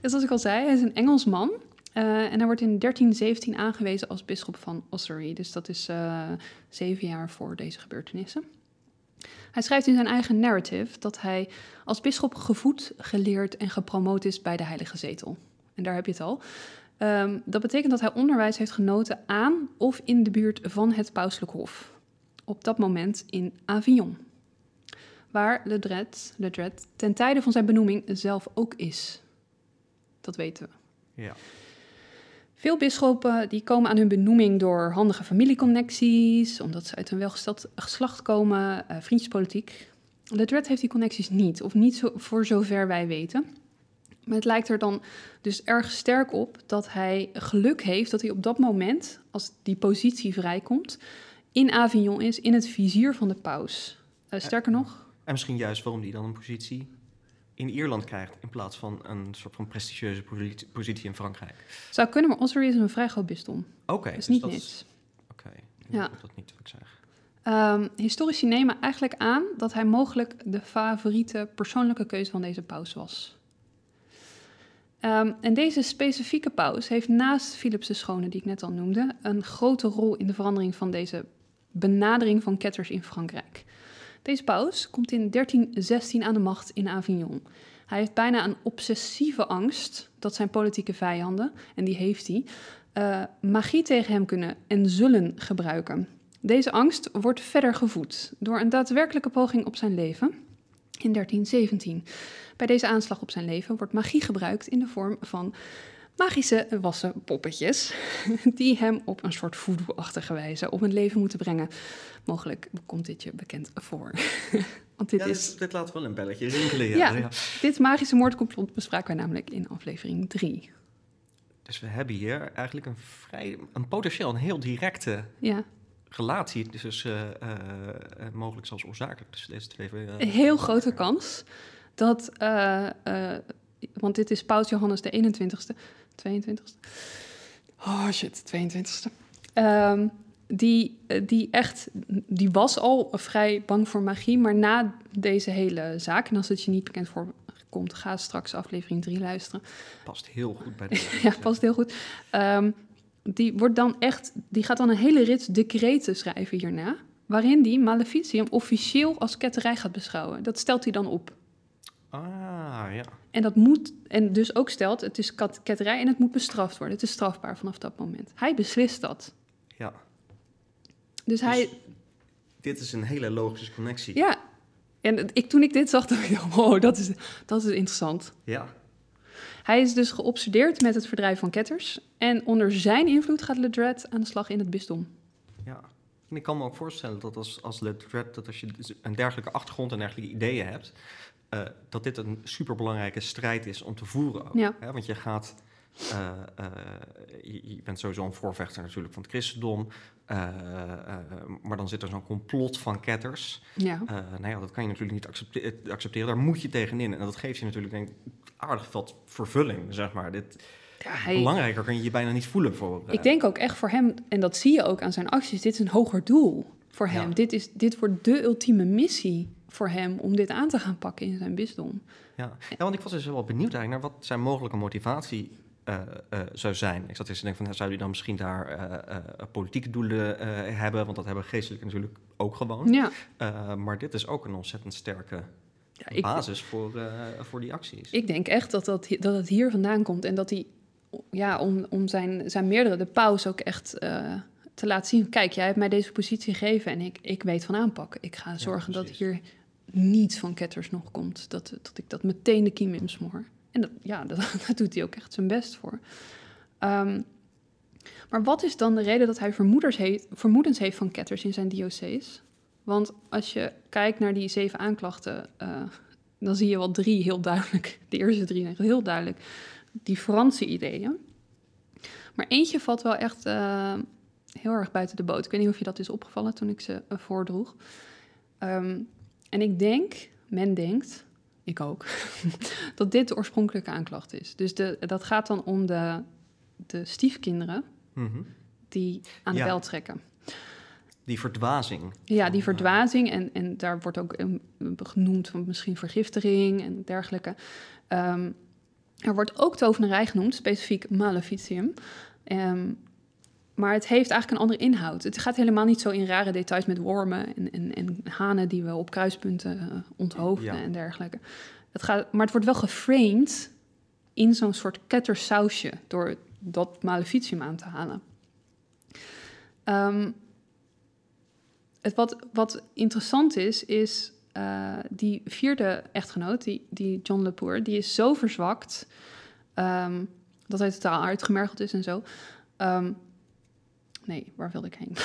dus zoals ik al zei, hij is een Engelsman. eh, en hij wordt in 1317 aangewezen als bisschop van Ossory. Dus dat is eh, zeven jaar voor deze gebeurtenissen. Hij schrijft in zijn eigen narrative dat hij als bisschop gevoed, geleerd en gepromoot is bij de Heilige Zetel. En daar heb je het al. Ehm, dat betekent dat hij onderwijs heeft genoten aan of in de buurt van het pauselijk hof. Op dat moment in Avignon waar Ledred, Ledred ten tijde van zijn benoeming zelf ook is. Dat weten we. Ja. Veel bisschoppen die komen aan hun benoeming door handige familieconnecties, omdat ze uit een welgesteld geslacht komen, eh, vriendjespolitiek. Ledred heeft die connecties niet, of niet zo, voor zover wij weten. Maar het lijkt er dan dus erg sterk op dat hij geluk heeft dat hij op dat moment, als die positie vrijkomt, in Avignon is, in het vizier van de paus. Eh, sterker nog, En misschien juist waarom die dan een positie in Ierland krijgt... in plaats van een soort van prestigieuze posi- positie in Frankrijk. Zou kunnen, maar Ossory is een vrij groot bisdom. Oké, is dus niet dat niks. Oké, Ja. ik moet dat niet wat ik zeg. Ehm, historici nemen eigenlijk aan dat hij mogelijk de favoriete persoonlijke keuze van deze paus was. Ehm, en deze specifieke paus heeft naast Philips de Schone, die ik net al noemde, een grote rol in de verandering van deze benadering van ketters in Frankrijk. Deze paus komt in 1316 aan de macht in Avignon. Hij heeft bijna een obsessieve angst dat zijn politieke vijanden, en die heeft hij, eh, magie tegen hem kunnen en zullen gebruiken. Deze angst wordt verder gevoed door een daadwerkelijke poging op zijn leven in 1317. Bij deze aanslag op zijn leven wordt magie gebruikt in de vorm van magische wassen poppetjes, die hem op een soort voodoo-achtige wijze op het leven moeten brengen. Mogelijk komt dit je bekend voor. Want dit ja, is dit, laat wel een belletje rinkelen. Ja. Ja. Ja. dit magische moordcomplot bespraken wij namelijk in aflevering 3. Dus we hebben hier eigenlijk een vrij, een potentieel, een heel directe Ja, relatie tussen eh, eh, mogelijk zelfs oorzakelijk tussen deze twee. eh, een heel grote kans dat, eh, eh, want dit is Paus Johannes de 21ste, 22ste. Oh shit, 22ste. Ehm, die, eh, die echt, die was al vrij bang voor magie, maar na deze hele zaak, en als het je niet bekend voorkomt, ga straks aflevering 3 luisteren. past heel goed bij de. ja, past heel goed. Ehm, die, wordt dan echt, die gaat dan een hele rits decreten schrijven hierna. Waarin die maleficium officieel als ketterij gaat beschouwen. Dat stelt hij dan op. Ah, ja. En dat moet, en dus ook stelt, het is kat- ketterij en het moet bestraft worden. Het is strafbaar vanaf dat moment. Hij beslist dat. ja. Dus hij, Dus dit is een hele logische connectie. ja. En ik, toen ik dit zag, dacht ik, wow, dat is, dat is interessant. Ja. Hij is dus geobsedeerd met het verdrijven van ketters. En onder zijn invloed gaat Ledred aan de slag in het bisdom. ja. En ik kan me ook voorstellen dat als, als Led Red, dat als je dus een dergelijke achtergrond en dergelijke ideeën hebt, eh, dat dit een superbelangrijke strijd is om te voeren. Ook, Ja. hè? Want je gaat. eh, eh, je, je bent sowieso een voorvechter natuurlijk van het christendom. maar dan zit er zo'n complot van ketters. Ja. Nou ja, dat kan je natuurlijk niet accepte- accepteren. Daar moet je tegenin. En dat geeft je natuurlijk denk ik aardig wat vervulling, zeg maar. Dit, Ja, hij, Belangrijker kan je je bijna niet voelen voor... Ik denk ook echt voor hem, en dat zie je ook aan zijn acties, dit is een hoger doel voor hem. Ja. Dit, is, dit wordt de ultieme missie voor hem om dit aan te gaan pakken in zijn bisdom. Ja. ja, want ik was dus wel benieuwd eigenlijk naar wat zijn mogelijke motivatie eh, eh, zou zijn. Ik zat eerst te denken van, zou hij dan misschien daar eh, politieke doelen hebben? Want dat hebben geestelijke natuurlijk ook gewoon. Ja, maar dit is ook een ontzettend sterke ja ik, basis voor, voor die acties. ik denk echt dat, dat, dat het hier vandaan komt en dat hij, ja, om, om zijn, zijn meerdere, de paus ook echt te laten zien. Kijk, jij hebt mij deze positie gegeven en ik, ik weet van aanpakken. Ik ga zorgen dat hier niets van ketters nog komt. Dat, dat ik dat meteen de kiem insmoor. En dat, ja, dat, daar doet hij ook echt zijn best voor. Ehm, maar wat is dan de reden dat hij heeft, vermoedens heeft van ketters in zijn diocees? Want als je kijkt naar die zeven aanklachten, eh, dan zie je wel drie heel duidelijk. De eerste drie heel duidelijk. Die Franse ideeën. Maar eentje valt wel echt eh, heel erg buiten de boot. Ik weet niet of je dat is opgevallen toen ik ze eh, voordroeg. Ehm, en ik denk, men denkt, ik ook, dat dit de oorspronkelijke aanklacht is. Dus de, dat gaat dan om de, de stiefkinderen Mhm. die aan de Ja. bel trekken. Die verdwazing. Ja, die eh, verdwazing en, en daar wordt ook genoemd van misschien vergiftiging en dergelijke. Ehm, er wordt ook tovenarij genoemd, specifiek maleficium. Ehm, maar het heeft eigenlijk een andere inhoud. Het gaat helemaal niet zo in rare details met wormen en, en, en hanen die we op kruispunten eh, onthoofden Ja. en dergelijke. Het gaat, maar het wordt wel geframed in zo'n soort kettersausje door dat maleficium aan te halen. Ehm, het wat, wat interessant is, is eh, die vierde echtgenoot, die, die John Lepoer, die is zo verzwakt ehm, dat hij totaal uitgemergeld is en zo. Ehm, nee, waar wilde ik heen?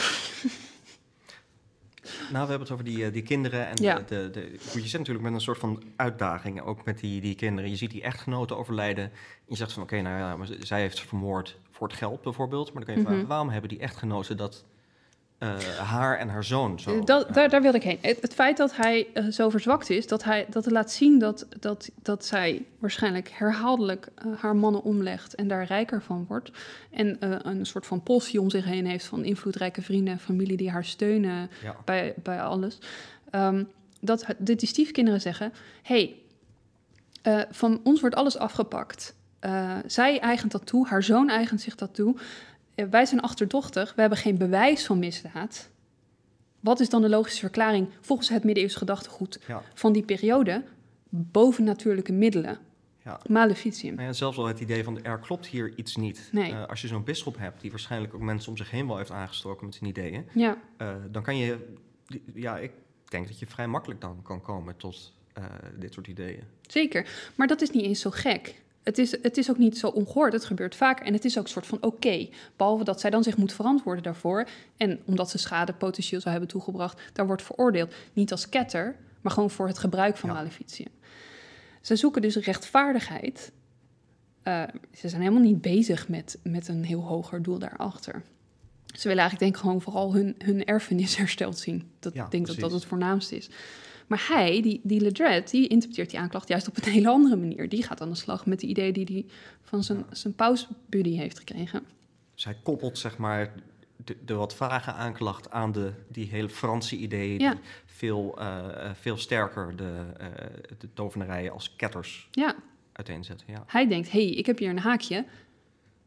Nou, we hebben het over die, eh, die kinderen. En Ja. de, de, je zit natuurlijk met een soort van uitdaging, ook met die, die kinderen. Je ziet die echtgenoten overlijden. En je zegt van, oké, nou ja, maar zij heeft ze vermoord voor het geld bijvoorbeeld. Maar dan kan je Mhm. vragen, waarom hebben die echtgenoten dat eh, haar en haar zoon zo... Dat, ja. daar, daar wilde ik heen. Het, het feit dat hij eh, zo verzwakt is, dat, hij, dat laat zien dat, dat, dat zij waarschijnlijk herhaaldelijk eh, haar mannen omlegt en daar rijker van wordt. En eh, een soort van possie om zich heen heeft van invloedrijke vrienden en familie die haar steunen Ja. bij, bij alles. Ehm, dat, dat die stiefkinderen zeggen: hey, eh, van ons wordt alles afgepakt. Eh, zij eigent dat toe, haar zoon eigent zich dat toe. Eh, wij zijn achterdochtig, we hebben geen bewijs van misdaad. Wat is dan de logische verklaring volgens het middeleeuws gedachtegoed Ja. van die periode? Bovennatuurlijke middelen, Ja. maleficium. Nou ja, zelfs al het idee van er klopt hier iets niet. Nee. Eh, als je zo'n bisschop hebt die waarschijnlijk ook mensen om zich heen wel heeft aangestoken met zijn ideeën, Ja, eh, dan kan je, ja, ik denk dat je vrij makkelijk dan kan komen tot dit soort ideeën. zeker. Maar dat is niet eens zo gek. Het is, het is ook niet zo ongehoord, het gebeurt vaak. En het is ook een soort van oké. Behalve dat zij dan zich moet verantwoorden daarvoor. En omdat ze schade potentieel zou hebben toegebracht, daar wordt veroordeeld. Niet als ketter, maar gewoon voor het gebruik van Ja. Ze zoeken dus rechtvaardigheid. Eh, ze zijn helemaal niet bezig met, met een heel hoger doel daarachter. Ze willen eigenlijk denk ik gewoon vooral hun, hun erfenis hersteld zien. Dat, Ja, ik denk dat dat precies. het voornaamste is. Maar hij, die, die Ledred, die interpreteert die aanklacht juist op een hele andere manier. Die gaat aan de slag met de idee die hij van zijn, zijn pausbuddy heeft gekregen. Zij koppelt zeg maar de, de wat vage aanklacht aan de, die hele Franse ideeën Ja. die veel, eh, eh, veel sterker de, eh de tovenarijen als ketters Ja, uiteenzetten. Ja. hij denkt, hé, hey, ik heb hier een haakje.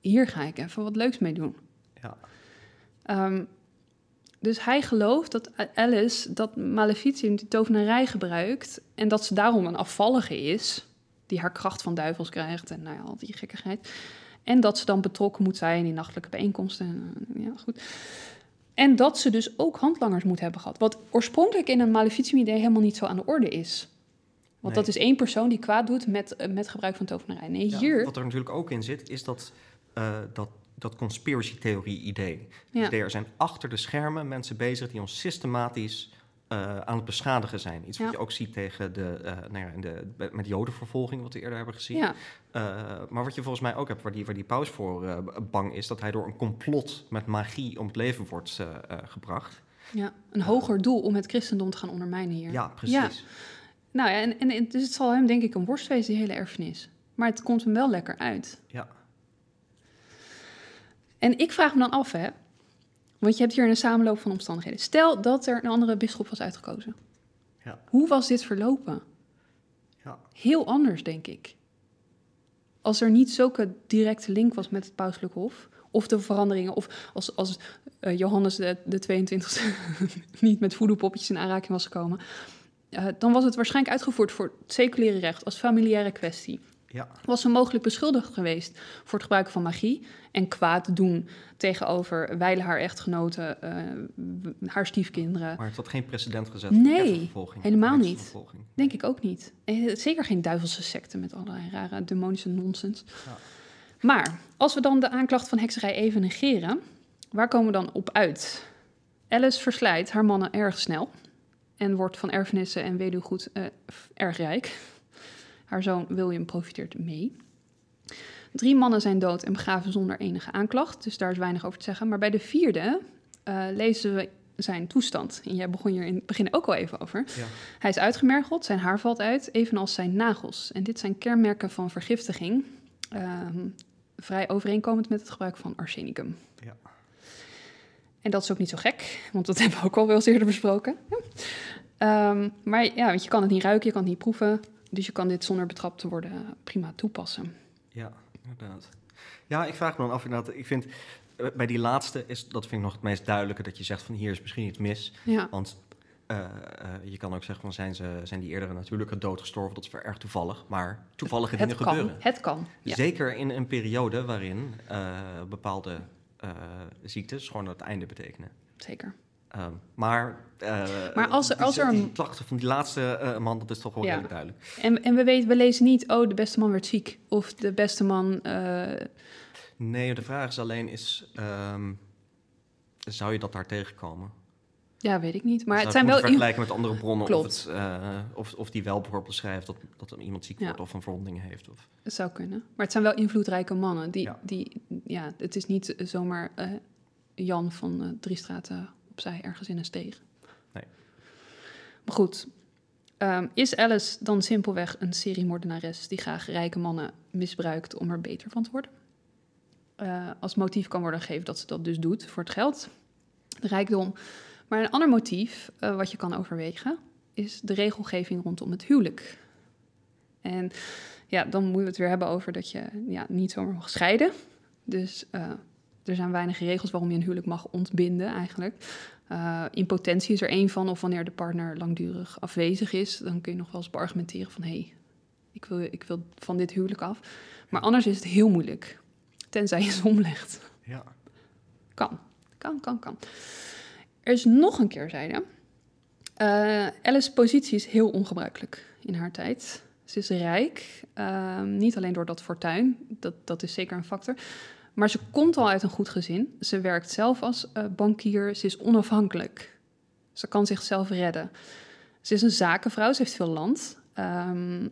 Hier ga ik even wat leuks mee doen. Ja. Ehm, dus hij gelooft dat Alice dat maleficium, die tovenarij, gebruikt... en dat ze daarom een afvallige is... die haar kracht van duivels krijgt en nou ja, al die gekkigheid. En dat ze dan betrokken moet zijn in nachtelijke bijeenkomsten. en, Ja, goed. En dat ze dus ook handlangers moet hebben gehad. Wat oorspronkelijk in een maleficium-idee helemaal niet zo aan de orde is. Want Nee. dat is één persoon die kwaad doet met, eh, met gebruik van tovenarij. Nee, Ja, hier... Wat er natuurlijk ook in zit, is dat, eh, dat, dat conspiracy theorie idee. Ja. Dus er zijn achter de schermen mensen bezig die ons systematisch eh, aan het beschadigen zijn. Iets Ja. wat je ook ziet tegen de, eh, nou ja, in de, met jodenvervolging, wat we eerder hebben gezien. ja, Eh, maar wat je volgens mij ook hebt, waar die, waar die paus voor bang is, dat hij door een complot met magie om het leven wordt gebracht. ja, een hoger doel om het christendom te gaan ondermijnen hier. Ja, precies. Nou ja, en, en, en dus het zal hem denk ik een worst wezen, die hele erfenis. Maar het komt hem wel lekker uit. Ja. En ik vraag me dan af, hè. Want je hebt hier een samenloop van omstandigheden. Stel dat er een andere bisschop was uitgekozen. Ja. Hoe was dit verlopen? Ja. Heel anders, denk ik. Als er niet zulke directe link was met het pauselijk hof... of de veranderingen, of als, als eh, Johannes de, de 22e niet met voedelpoppetjes in aanraking was gekomen... eh, dan was het waarschijnlijk uitgevoerd voor het seculiere recht als familiaire kwestie. Ja. Was ze mogelijk beschuldigd geweest voor het gebruiken van magie en kwaad doen tegenover wijlen haar echtgenoten, eh, haar stiefkinderen? Maar het had geen precedent gezet Nee, helemaal niet. Denk ik ook niet. Eh, Zeker geen duivelse secten met allerlei rare demonische nonsens. Ja. Maar als we dan de aanklacht van hekserij even negeren, waar komen we dan op uit? Alice verslijt haar mannen erg snel en wordt van erfenissen en weduwgoed f- erg rijk. Haar zoon William profiteert mee. Drie mannen zijn dood en begraven zonder enige aanklacht, dus daar is weinig over te zeggen. Maar bij de vierde eh, lezen we zijn toestand. En jij begon hier in het begin ook al even over. Ja. Hij is uitgemergeld, zijn haar valt uit, evenals zijn nagels. En dit zijn kenmerken van vergiftiging, ehm, vrij overeenkomend met het gebruik van arsenicum. Ja. En dat is ook niet zo gek, want dat hebben we ook al wel eens eerder besproken. Ja. Ehm, maar ja, want je kan het niet ruiken, je kan het niet proeven. Dus je kan dit zonder betrapt te worden prima toepassen. Ja, inderdaad. Ja, ik vraag me dan af inderdaad. Ik vind eh, bij die laatste is dat vind ik nog het meest duidelijke dat je zegt van hier is misschien iets mis. Ja, Want eh, eh, je kan ook zeggen van zijn, ze, zijn die eerder natuurlijke dood gestorven? Dat is wel erg toevallig. Maar toevallige dingen het kan. gebeuren. Het kan. Ja. Zeker in een periode waarin eh, bepaalde eh, ziektes gewoon het einde betekenen. Zeker. Ehm, maar eh, Maar als er- die- als er die klachten van die laatste eh, man, dat is toch wel Ja. redelijk duidelijk. En, en we, weten, we lezen niet, oh, de beste man werd ziek. Of de beste man, eh, Nee, de vraag is alleen, is, ehm, zou je dat daar tegenkomen? ja, weet ik niet. Maar Zou het zijn wel... vergelijken met andere bronnen Klopt. Of, het, of, of die wel bijvoorbeeld beschrijft dat, dat iemand ziek Ja. wordt of een verwonding heeft. Of, Het zou kunnen. Maar het zijn wel invloedrijke mannen. Die, Ja. die, ja, het is niet zomaar Jan van drie straten opzij ergens in een steeg. Nee. Maar goed, ehm, is Alice dan simpelweg een seriemoordenares die graag rijke mannen misbruikt om er beter van te worden? Eh, als motief kan worden gegeven dat ze dat dus doet voor het geld, de rijkdom. Maar een ander motief eh, wat je kan overwegen is de regelgeving rondom het huwelijk. En ja, dan moeten we het weer hebben over dat je ja, niet zomaar mag scheiden. Dus eh, er zijn weinig regels waarom je een huwelijk mag ontbinden eigenlijk. Eh, impotentie is er één van, of wanneer de partner langdurig afwezig is, dan kun je nog wel eens beargumenteren van hé, hey, ik, wil, ik wil van dit huwelijk af. Maar anders is het heel moeilijk, tenzij je ze omlegt. ja. Kan, kan, kan, kan. Er is nog een keerzijde. Eh Alice's positie is heel ongebruikelijk in haar tijd. Ze is rijk, ehm, niet alleen door dat fortuin, dat, dat is zeker een factor. Maar ze komt al uit een goed gezin. Ze werkt zelf als eh, bankier, ze is onafhankelijk. Ze kan zichzelf redden. Ze is een zakenvrouw, ze heeft veel land. Ehm,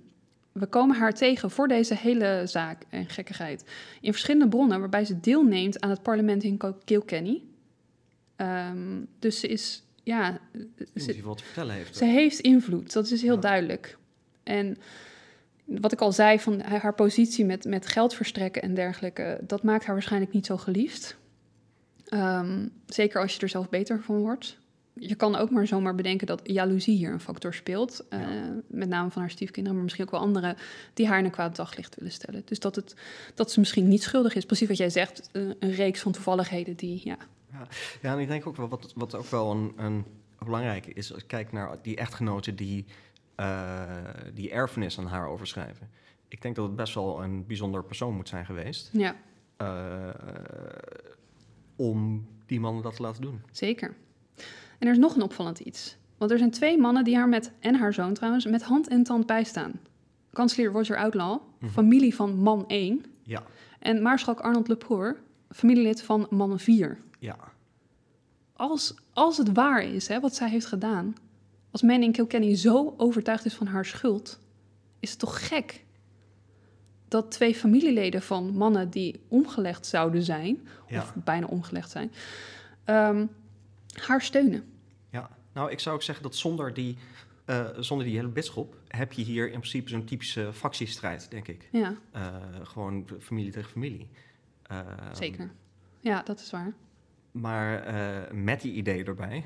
we komen haar tegen voor deze hele zaak en gekkigheid in verschillende bronnen waarbij ze deelneemt aan het parlement in Kilkenny. Ehm, dus ze is, ja, ze, wat te vertellen heeft. ze heeft invloed, dat is heel Ja. duidelijk. En wat ik al zei, van haar positie met, met geld verstrekken en dergelijke, dat maakt haar waarschijnlijk niet zo geliefd. Ehm, zeker als je er zelf beter van wordt. Je kan ook maar zomaar bedenken dat jaloezie hier een factor speelt. eh, Ja. met name van haar stiefkinderen, maar misschien ook wel anderen die haar in een kwaad daglicht willen stellen. Dus dat, het, dat ze misschien niet schuldig is. Precies wat jij zegt, eh, een reeks van toevalligheden die, ja, Ja, en ik denk ook wel, wat, wat ook wel een, een belangrijke is, als ik kijk naar die echtgenoten die die erfenis aan haar overschrijven. Ik denk dat het best wel een bijzonder persoon moet zijn geweest ja eh, om die mannen dat te laten doen. Zeker. En er is nog een opvallend iets. Want er zijn twee mannen die haar met, en haar zoon trouwens, met hand en tand bijstaan. Kanselier Roger Outlaw, Mhm. familie van man 1. Ja, En Maarschalk Arnold Lepore, familielid van man 4. ja, Als, als het waar is, hè, wat zij heeft gedaan... als men in Kilkenny zo overtuigd is van haar schuld... is het toch gek dat twee familieleden van mannen die omgelegd zouden zijn... ja. of bijna omgelegd zijn, ehm, haar steunen. Ja, nou, ik zou ook zeggen dat zonder die, eh, zonder die hele bisschop heb je hier in principe zo'n typische factiestrijd, denk ik. Ja, Eh, gewoon familie tegen familie. Eh, zeker. Ja, dat is waar. Maar eh, met die ideeën erbij,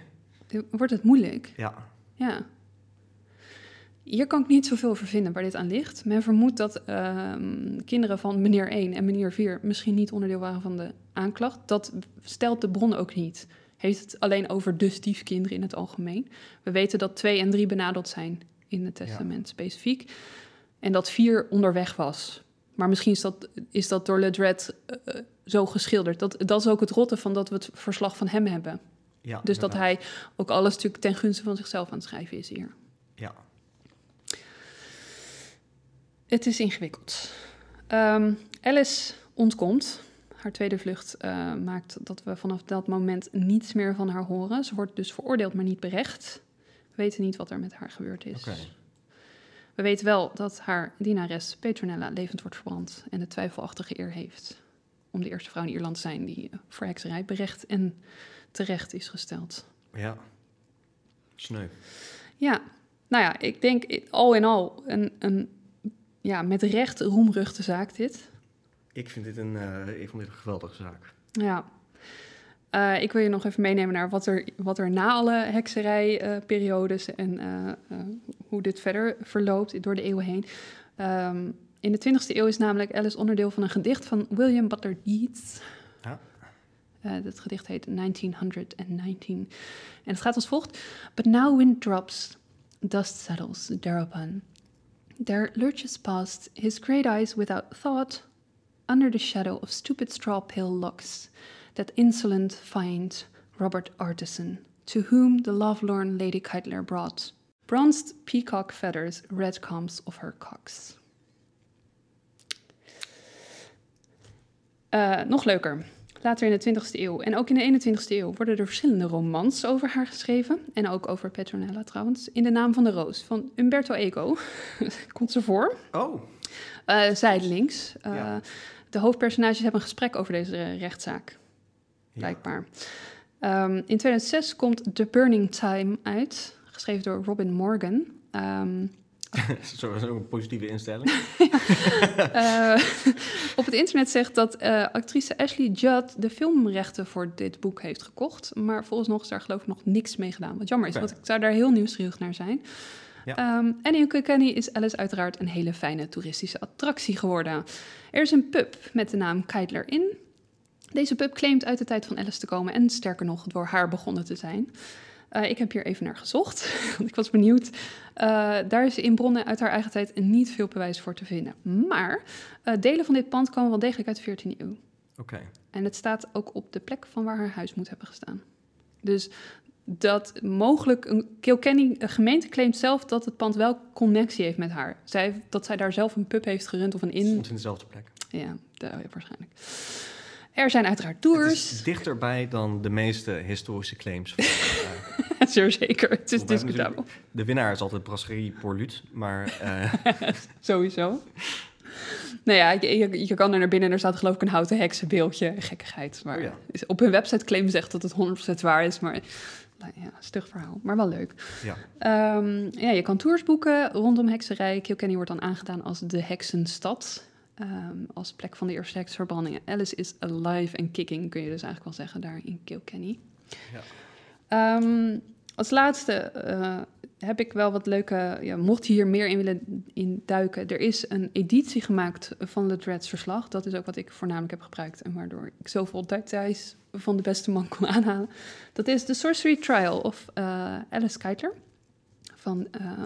Wordt het moeilijk? ja, Ja. Hier kan ik niet zoveel over vinden waar dit aan ligt. Men vermoedt dat ehm, kinderen van meneer 1 en meneer 4 misschien niet onderdeel waren van de aanklacht. Dat stelt de bron ook niet. Heeft het alleen over de stiefkinderen in het algemeen. We weten dat 2 en 3 benadeld zijn in het testament specifiek. En dat 4 onderweg was. Maar misschien is dat, is dat door Ledred eh, zo geschilderd. Dat, dat is ook het rotte van dat we het verslag van hem hebben. Ja. Dus dat hij ook alles natuurlijk ten gunste van zichzelf aan het schrijven is hier. Ja, Het is ingewikkeld. Ehm, Alice ontkomt. Haar tweede vlucht eh, maakt dat we vanaf dat moment niets meer van haar horen. Ze wordt dus veroordeeld, maar niet berecht. We weten niet wat er met haar gebeurd is. We weten wel dat haar dienares Petronella levend wordt verbrand en de twijfelachtige eer heeft om de eerste vrouw in Ierland te zijn die voor hekserij berecht en terecht is gesteld. Ja. Sneu. Ja, nou ja, ik denk al in al een, een ja, met recht roemruchte zaak dit. Ik vind dit een, eh, ik vond dit een geweldige zaak. Ja. Eh, ik wil je nog even meenemen naar wat er, wat er na alle hekserijperiodes en eh, eh, hoe dit verder verloopt door de eeuwen heen. Ehm, in de 20e eeuw is namelijk Alice onderdeel van een gedicht van William Butler Yeats. Eh, dat gedicht heet 1919. En het gaat als volgt. But now wind drops, dust settles thereupon. There lurches past his great eyes without thought, under the shadow of stupid straw pale locks, that insolent fiend Robert Artisan, to whom the lovelorn Lady Keitler brought bronzed peacock feathers, red combs of her cocks. Eh, nog leuker. Later in de 20e eeuw en ook in de 21e eeuw worden er verschillende romans over haar geschreven. En ook over Petronella trouwens. In de naam van de roos van Umberto Eco. Komt ze voor. Oh, Eh, zijdelings. Eh, Ja. De hoofdpersonages hebben een gesprek over deze rechtszaak, ja. blijkbaar. Ehm, in 2006 komt The Burning Time uit, geschreven door Robin Morgan. Ehm, Zo, zo'n positieve instelling. eh, op het internet zegt dat eh, actrice Ashley Judd de filmrechten voor dit boek heeft gekocht. Maar volgens nog is daar geloof ik nog niks mee gedaan. Wat jammer is, want ik zou daar heel nieuwsgierig naar zijn. Ja. Ehm, en in Kilkenny is Alice uiteraard een hele fijne toeristische attractie geworden. Er is een pub met de naam Keitler Inn. Deze pub claimt uit de tijd van Alice te komen en sterker nog door haar begonnen te zijn. Eh, ik heb hier even naar gezocht, want ik was benieuwd. Eh, daar is in bronnen uit haar eigen tijd niet veel bewijs voor te vinden. Maar eh, delen van dit pand komen wel degelijk uit de 14e eeuw. Oké. En het staat ook op de plek van waar haar huis moet hebben gestaan. Dus dat mogelijk een Kilkenny een gemeente claimt zelf dat het pand wel connectie heeft met haar. Zij, dat zij daar zelf een pub heeft gerund of een in. Stond in dezelfde plek. Ja, da- waarschijnlijk. Er zijn uiteraard Het tours. is dichterbij dan de meeste historische claims. Van, Zeer zeker. Het is discutabel. de winnaar is altijd Brasserie Porlut, maar eh, Sowieso. Nou ja, je, kan er naar binnen en er staat geloof ik een houten heksenbeeldje. Gekkigheid. Maar Oh ja. op hun website claimen ze echt dat het 100% waar is. Maar nou ja, stug verhaal. Maar wel leuk. ja. Ehm, ja, je kan tours boeken rondom hekserij. Kilkenny wordt dan aangedaan als de heksenstad. Ehm, als plek van de eerste heksverbrandingen. Alice is alive and kicking, kun je dus eigenlijk wel zeggen, daar in Kilkenny. Ja. Ehm, als laatste eh, heb ik wel wat leuke... Ja, mocht je hier meer in willen in duiken... er is een editie gemaakt van Le Dreads verslag. Dat is ook wat ik voornamelijk heb gebruikt... en waardoor ik zoveel details van de beste man kon aanhalen. Dat is The Sorcery Trial of eh, Alice Keitler van eh,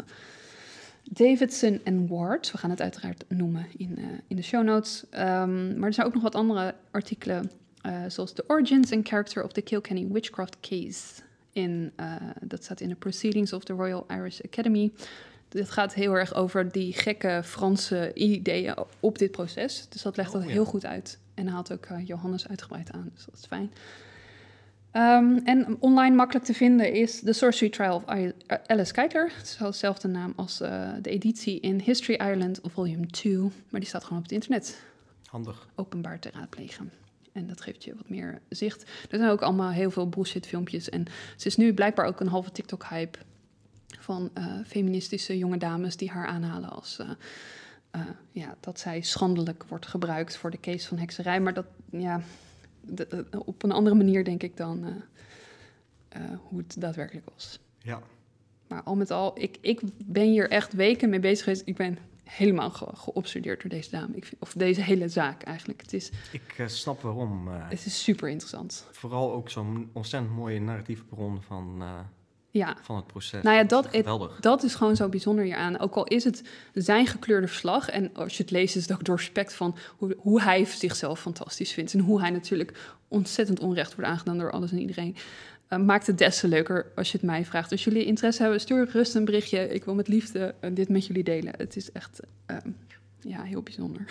Davidson en Ward. We gaan het uiteraard noemen in, eh, in de show notes. Ehm, maar er zijn ook nog wat andere artikelen, eh, zoals The Origins and Character of the Kilkenny Witchcraft Case. In, eh, dat staat in de Proceedings of the Royal Irish Academy. Dit gaat heel erg over die gekke Franse ideeën op dit proces. Dus dat legt Oh, dat ja. heel goed uit. En haalt ook Johannes uitgebreid aan, dus dat is fijn. Ehm, en online makkelijk te vinden is The Sorcery Trial of I- Alice Keitler. Het is wel dezelfde naam als eh, de editie in History Ireland Volume 2. Maar die staat gewoon op het internet Handig. openbaar te raadplegen. En dat geeft je wat meer zicht. Er zijn ook allemaal heel veel bullshit filmpjes. En ze is nu blijkbaar ook een halve TikTok-hype van eh, feministische jonge dames die haar aanhalen als eh, eh, ja, dat zij schandelijk wordt gebruikt voor de case van hekserij. Maar dat, ja, de- eh, op een andere manier denk ik dan eh, eh, hoe het daadwerkelijk was. Ja. Maar al met al, ik, ik ben hier echt weken mee bezig geweest. Ik ben helemaal ge- geobsedeerd door deze dame. Ik vind, of deze hele zaak eigenlijk. Het is, Ik eh, snap waarom. eh, het is super interessant. vooral ook zo'n ontzettend mooie narratieve bron van, eh, Ja, van het proces. Nou ja, dat- het- dat is gewoon zo bijzonder hieraan. Ook al is het zijn gekleurde verslag. En als je het leest, is het ook doorspekt van hoe, hoe hij zichzelf fantastisch vindt. En hoe hij natuurlijk ontzettend onrecht wordt aangedaan door alles en iedereen. Eh, maakt het des te leuker als je het mij vraagt. Als jullie interesse hebben, stuur gerust een berichtje. Ik wil met liefde eh, dit met jullie delen. Het is echt eh, ja, heel bijzonder.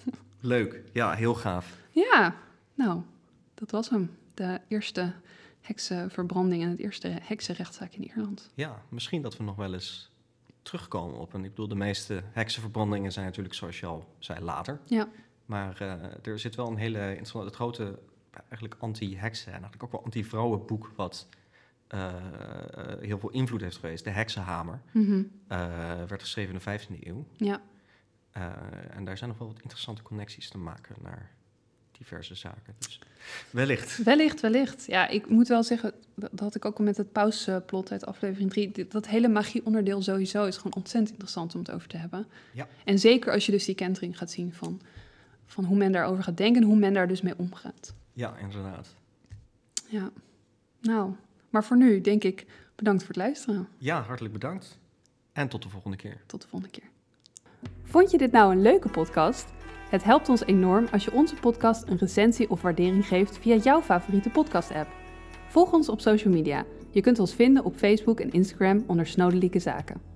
Leuk. Ja, heel gaaf. Ja, nou, dat was hem. De eerste heksenverbranding en het eerste heksenrechtszaak in Ierland. Ja, misschien dat we nog wel eens terugkomen op een... Ik bedoel, de meeste heksenverbrandingen zijn natuurlijk, zoals je al zei, later. Ja. Maar eh, er zit wel een hele interessante... Het grote, eigenlijk anti-heksen en eigenlijk ook wel anti-vrouwenboek... wat eh, heel veel invloed heeft geweest. De heksenhamer Mhm. eh, werd geschreven in de 15e eeuw. Ja. Eh, en daar zijn nog wel wat interessante connecties te maken naar diverse zaken. Dus wellicht. Wellicht, wellicht. Ja, ik moet wel zeggen, dat had ik ook al met het pausplot uit aflevering 3. Dat hele magie-onderdeel sowieso is gewoon ontzettend interessant om het over te hebben. Ja. En zeker als je dus die kentering gaat zien van, van hoe men daarover gaat denken en hoe men daar dus mee omgaat. Ja, inderdaad. Ja, nou, maar voor nu denk ik bedankt voor het luisteren. Ja, hartelijk bedankt. En tot de volgende keer. Tot de volgende keer. Vond je dit nou een leuke podcast? Het helpt ons enorm als je onze podcast een recensie of waardering geeft via jouw favoriete podcast-app. Volg ons op social media. Je kunt ons vinden op Facebook en Instagram onder Snodelijke Zaken.